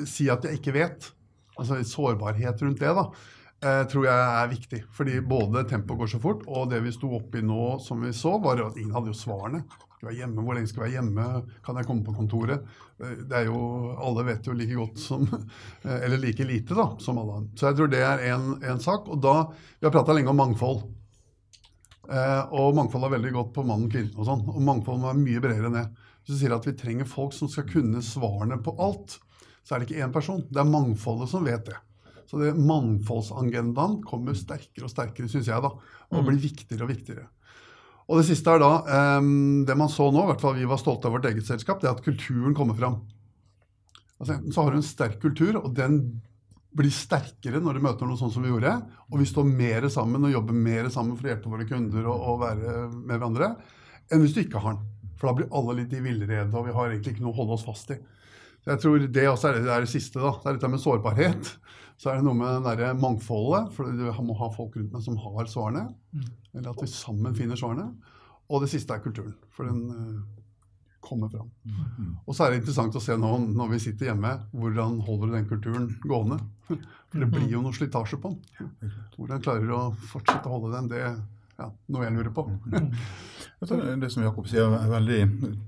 si at jeg ikke vet, altså sårbarhet rundt det, da, eh, tror jeg er viktig. Fordi både tempoet går så fort, og det vi sto oppi nå som vi så, var at ingen hadde jo svarene. Skal være hjemme? Hvor lenge skal jeg være hjemme? Kan jeg komme på kontoret? Eh, Det er jo, Alle vet jo like godt som eh, Eller like lite, da, som alle andre. Så jeg tror det er en, sak. Og da Vi har prata lenge om mangfold. Eh, og mangfold er veldig godt på mann og kvinne og sånn. Og mangfold må være mye bredere enn det. Hvis du sier at vi trenger folk som skal kunne svarene på alt, så er det ikke én person. Det er mangfoldet som vet det. Så det mangfoldsagendaen kommer sterkere og sterkere, syns jeg, da. Og blir viktigere og viktigere. Og det siste er da eh, Det man så nå, i hvert fall vi var stolte av vårt eget selskap, det er at kulturen kommer fram. Altså Enten så har du en sterk kultur, og den blir sterkere når de møter noe sånn som vi gjorde. Og vi står mer sammen og jobber mer sammen for å hjelpe våre kunder og, og være med hverandre, enn hvis du ikke har den. For da blir alle litt i villrede, og vi har egentlig ikke noe å holde oss fast i. Så jeg tror Det også er det, det, er det siste. da, Det er dette med sårbarhet. Så er det noe med det der mangfoldet. For du må ha folk rundt meg som har svarene. Eller at vi sammen finner svarene. Og det siste er kulturen. For den uh, kommer fram. Og så er det interessant å se nå når vi sitter hjemme, hvordan holder du den kulturen gående? For det blir jo noe slitasje på den. Hvordan klarer du å fortsette å holde den? Det ja, noe jeg lurer på. det som Jakob sier, er veldig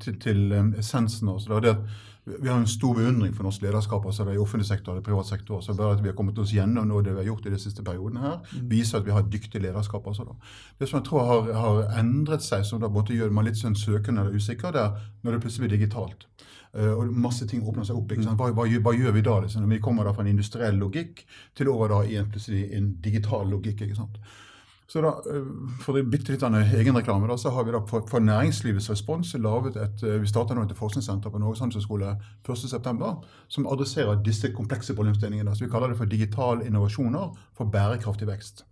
til, til essensen. Også, det er at vi har en stor beundring for norsk lederskap, altså det er i offentlig sektor og privat sektor. så bare at Vi har kommet oss gjennom noe det vi har gjort i de siste periodene her, mm. viser at vi har dyktig lederskap. Altså da. Det som jeg tror har, har endret seg, som da måtte gjøre man litt sånn søkende eller usikker, det er når det plutselig blir digitalt. Uh, og masse ting åpner seg opp. Hva, hva, hva, gjør vi da? Liksom? Vi kommer da fra en industriell logikk til over da i en, plutselig en digital logikk. ikke sant? Så da, For For bytte litt egenreklame, så har vi da for, for næringslivets respons laget et eh, Vi nå et forskningssenter på Norges handelshøyskole 1.9. som adresserer disse komplekse problemstillingene. Så Vi kaller det for digital innovasjoner for bærekraftig vekst.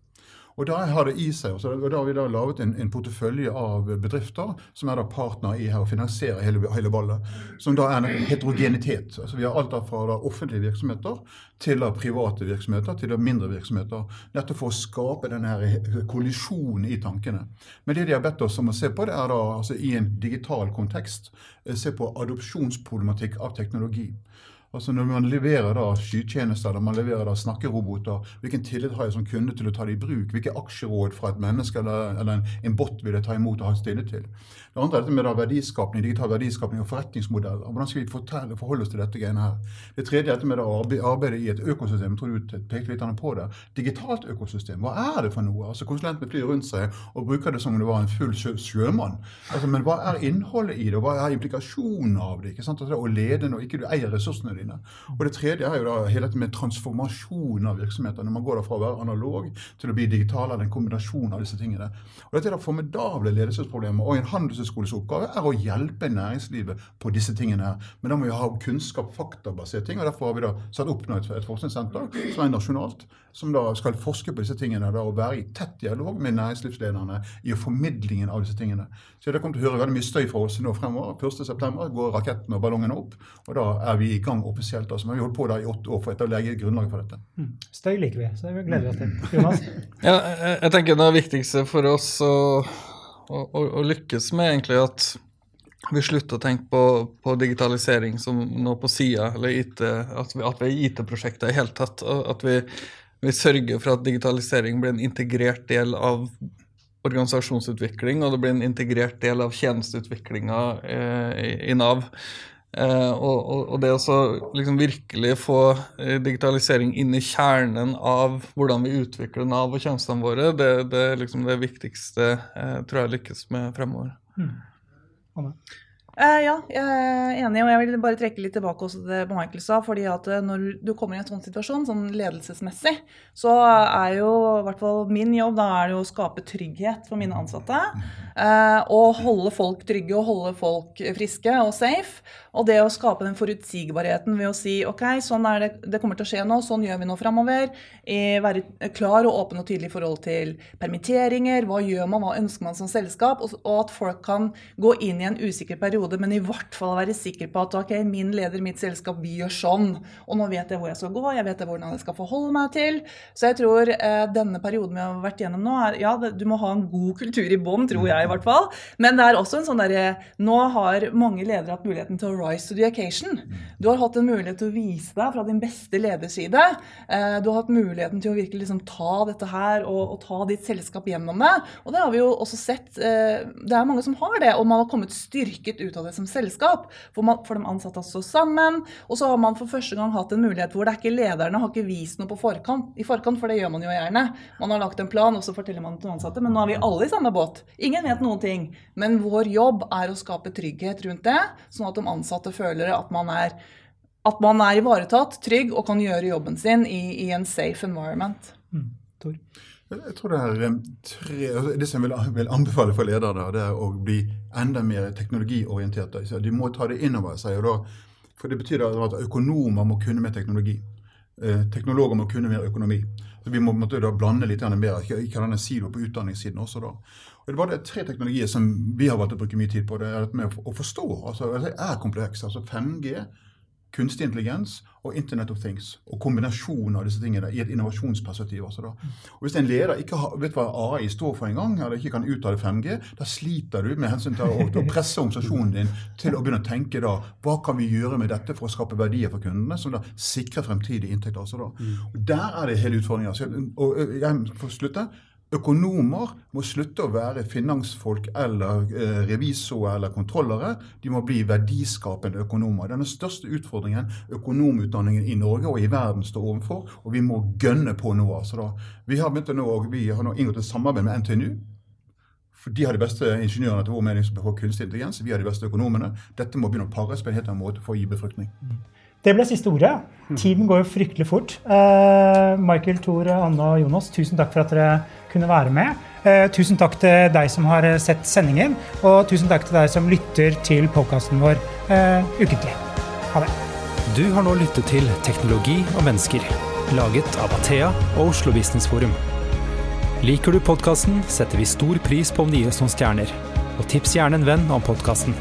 Og da har det i seg, og da har vi da laget en, en portefølje av bedrifter som er da partner i her og finansierer hele, hele ballet. Som da er en heterogenitet. Altså Vi har alt fra da offentlige virksomheter til da private virksomheter til da mindre virksomheter. Nettopp for å skape denne her kollisjonen i tankene. Men det de har bedt oss om å se på, det er da altså i en digital kontekst eh, se på adopsjonsproblematikk av teknologi. Altså Når man leverer da skytjenester, når man leverer da snakkeroboter, hvilken tillit har jeg som kunde til å ta det i bruk? Hvilke aksjeråd fra et menneske eller, eller en, bot vil jeg ta imot og ha stille til? Det andre er dette med verdiskapning, digital verdiskapning og forretningsmodeller. Hvordan skal vi fortelle, forholde oss til dette greiene her? Det tredje er dette med å arbeide i et økosystem. Jeg tror du pekte litt på det. Digitalt økosystem, hva er det for noe? Altså Konsulentene flyr rundt seg og bruker det som om det var en full sjø, sjømann. Altså, men hva er innholdet i det, og hva er implikasjonen av det? ikke sant? Altså, å lede når ikke du eier ressursene dine. Og det tredje er jo da hele dette med transformasjon av virksomheter. Når man går da fra å være analog til å bli digital, eller en kombinasjon av disse tingene. Og Dette er da formidable ledelsesproblemer. Og en handelshøyskoles oppgave er å hjelpe næringslivet på disse tingene. her. Men da må vi ha kunnskap, faktabaserte ting. og Derfor har vi da satt opp et, et forskningssenter som er nasjonalt, som da skal forske på disse tingene da, og være i tett dialog med næringslivslederne i formidlingen av disse tingene. Så dere kommer til å høre veldig mye støy fra oss nå fremover. 1.9 går rakettene og ballongene opp, og da er vi i gang offisielt. Altså, men vi har holdt på da i åtte år for å legge grunnlaget for dette. Mm. Støy liker vi, så det gleder vi oss til. Jonas? ja, jeg tenker Det viktigste for oss å, å, og lykkes med egentlig at vi slutter å tenke på, på digitalisering som noe på sida, eller IT, at vi, at vi er IT-prosjekter i hele tatt. At vi, vi, sørger for at digitalisering blir en integrert del av organisasjonsutvikling, og det blir en integrert del av tjenesteutviklinga eh, i, i Nav. Eh, og, og, det å liksom virkelig få eh, digitalisering inn i kjernen av hvordan vi utvikler Nav og tjenestene våre, det, det er liksom det viktigste eh, tror jeg lykkes med fremover. Mm. Uh, ja, jeg er enig, og jeg vil bare trekke litt tilbake også det Michael sa. fordi at eh, når du kommer i en sånn situasjon, sånn ledelsesmessig, så er jo i hvert fall min jobb da er det å skape trygghet for mine ansatte. Uh, og holde folk trygge og holde folk friske og safe. Og det å skape den forutsigbarheten ved å si ok, sånn er det, det kommer til å skje nå, sånn gjør vi nå framover. Være klar og åpen og tydelig i forhold til permitteringer. Hva gjør man, hva ønsker man som selskap? Og, og at folk kan gå inn i en usikker periode periode, men i hvert fall være sikker på at ok, min leder, mitt selskap, vi gjør sånn. Og nå vet jeg hvor jeg skal gå, jeg vet hvordan jeg skal forholde meg til. Så jeg tror eh, denne perioden vi har vært gjennom nå, er ja, du må ha en god kultur i bånn, tror jeg i hvert fall. Men det er også en sånn derre Nå har mange ledere hatt muligheten til å rise to the occasion. Du har hatt en mulighet til å vise deg fra din beste lederside. Eh, du har hatt muligheten til å virkelig liksom ta dette her og, og ta ditt selskap gjennom det. Og det har vi jo også sett. Eh, det er mange som har det, og man har kommet styrket ut ut av det som selskap. For, man, for de ansatte står stå sammen. Og så har man for første gang hatt en mulighet hvor det er ikke lederne har ikke vist noe på forkant, i forkant, for det gjør man jo gjerne. Man har lagt en plan, og så forteller man til ansatte. Men nå er vi alle i samme båt. Ingen vet noen ting. Men vår jobb er å skape trygghet rundt det, sånn at de ansatte føler at man er at man er ivaretatt, trygg og kan gjøre jobben sin i, i en safe environment. Mm. Jeg tror det er tre, altså, det som jeg vil, anbefale for ledere, det er å bli enda mer teknologiorienterte. De må ta det inn over seg. For Det betyr at økonomer må kunne mer teknologi. eh, teknologer må kunne mer økonomi. Så Vi må måtte, da blande litt mer, ikke, denne silo på utdanningssiden også. da. Og Det er det tre teknologier som vi har valgt å bruke mye tid på. Det er dette med å forstå. altså Det er komplekst. altså 5G, kunstig intelligens og Internet of Things. Og kombinasjonen av disse tingene i et innovasjonsperspektiv. Altså da. Og Hvis en leder ikke har, vet hva AI står for engang, eller ikke kan uttale 5G, da sliter du med hensyn til å, å presse organisasjonen din til å begynne å tenke da, hva kan vi gjøre med dette for å skape verdier for kundene, som da sikrer fremtidige inntekter. Altså da. Og Der er det hele utfordringa. Og jeg får slutte. Økonomer må slutte å være finansfolk eller eh, revisorer eller kontrollere. De må bli verdiskapende økonomer. Den største utfordringen økonomutdanningen i Norge og i verden står overfor, og vi må gønne på nå. Altså da. Vi har, nå, vi har nå inngått et samarbeid med NTNU. For De har de beste ingeniørene til vår mening som behøver kunstig intelligens. Vi har de beste økonomene. Dette må begynne å pares på en helt annen måte for å gi befruktning. Det ble siste ordet. Tiden går jo fryktelig fort. Eh, Michael, Tor, Anne og Jonas, tusen takk for at dere kunne være med. Eh, tusen takk til deg som har eh, sett sendingen, og tusen takk til deg som lytter til podkasten vår eh, ukentlig. Ha det. Du har nå lyttet til Teknologi og mennesker, laget av Athea og Oslo Business Forum. Liker du podkasten, setter vi stor pris på om du gir stjerner. Og tips gjerne en venn om podkasten.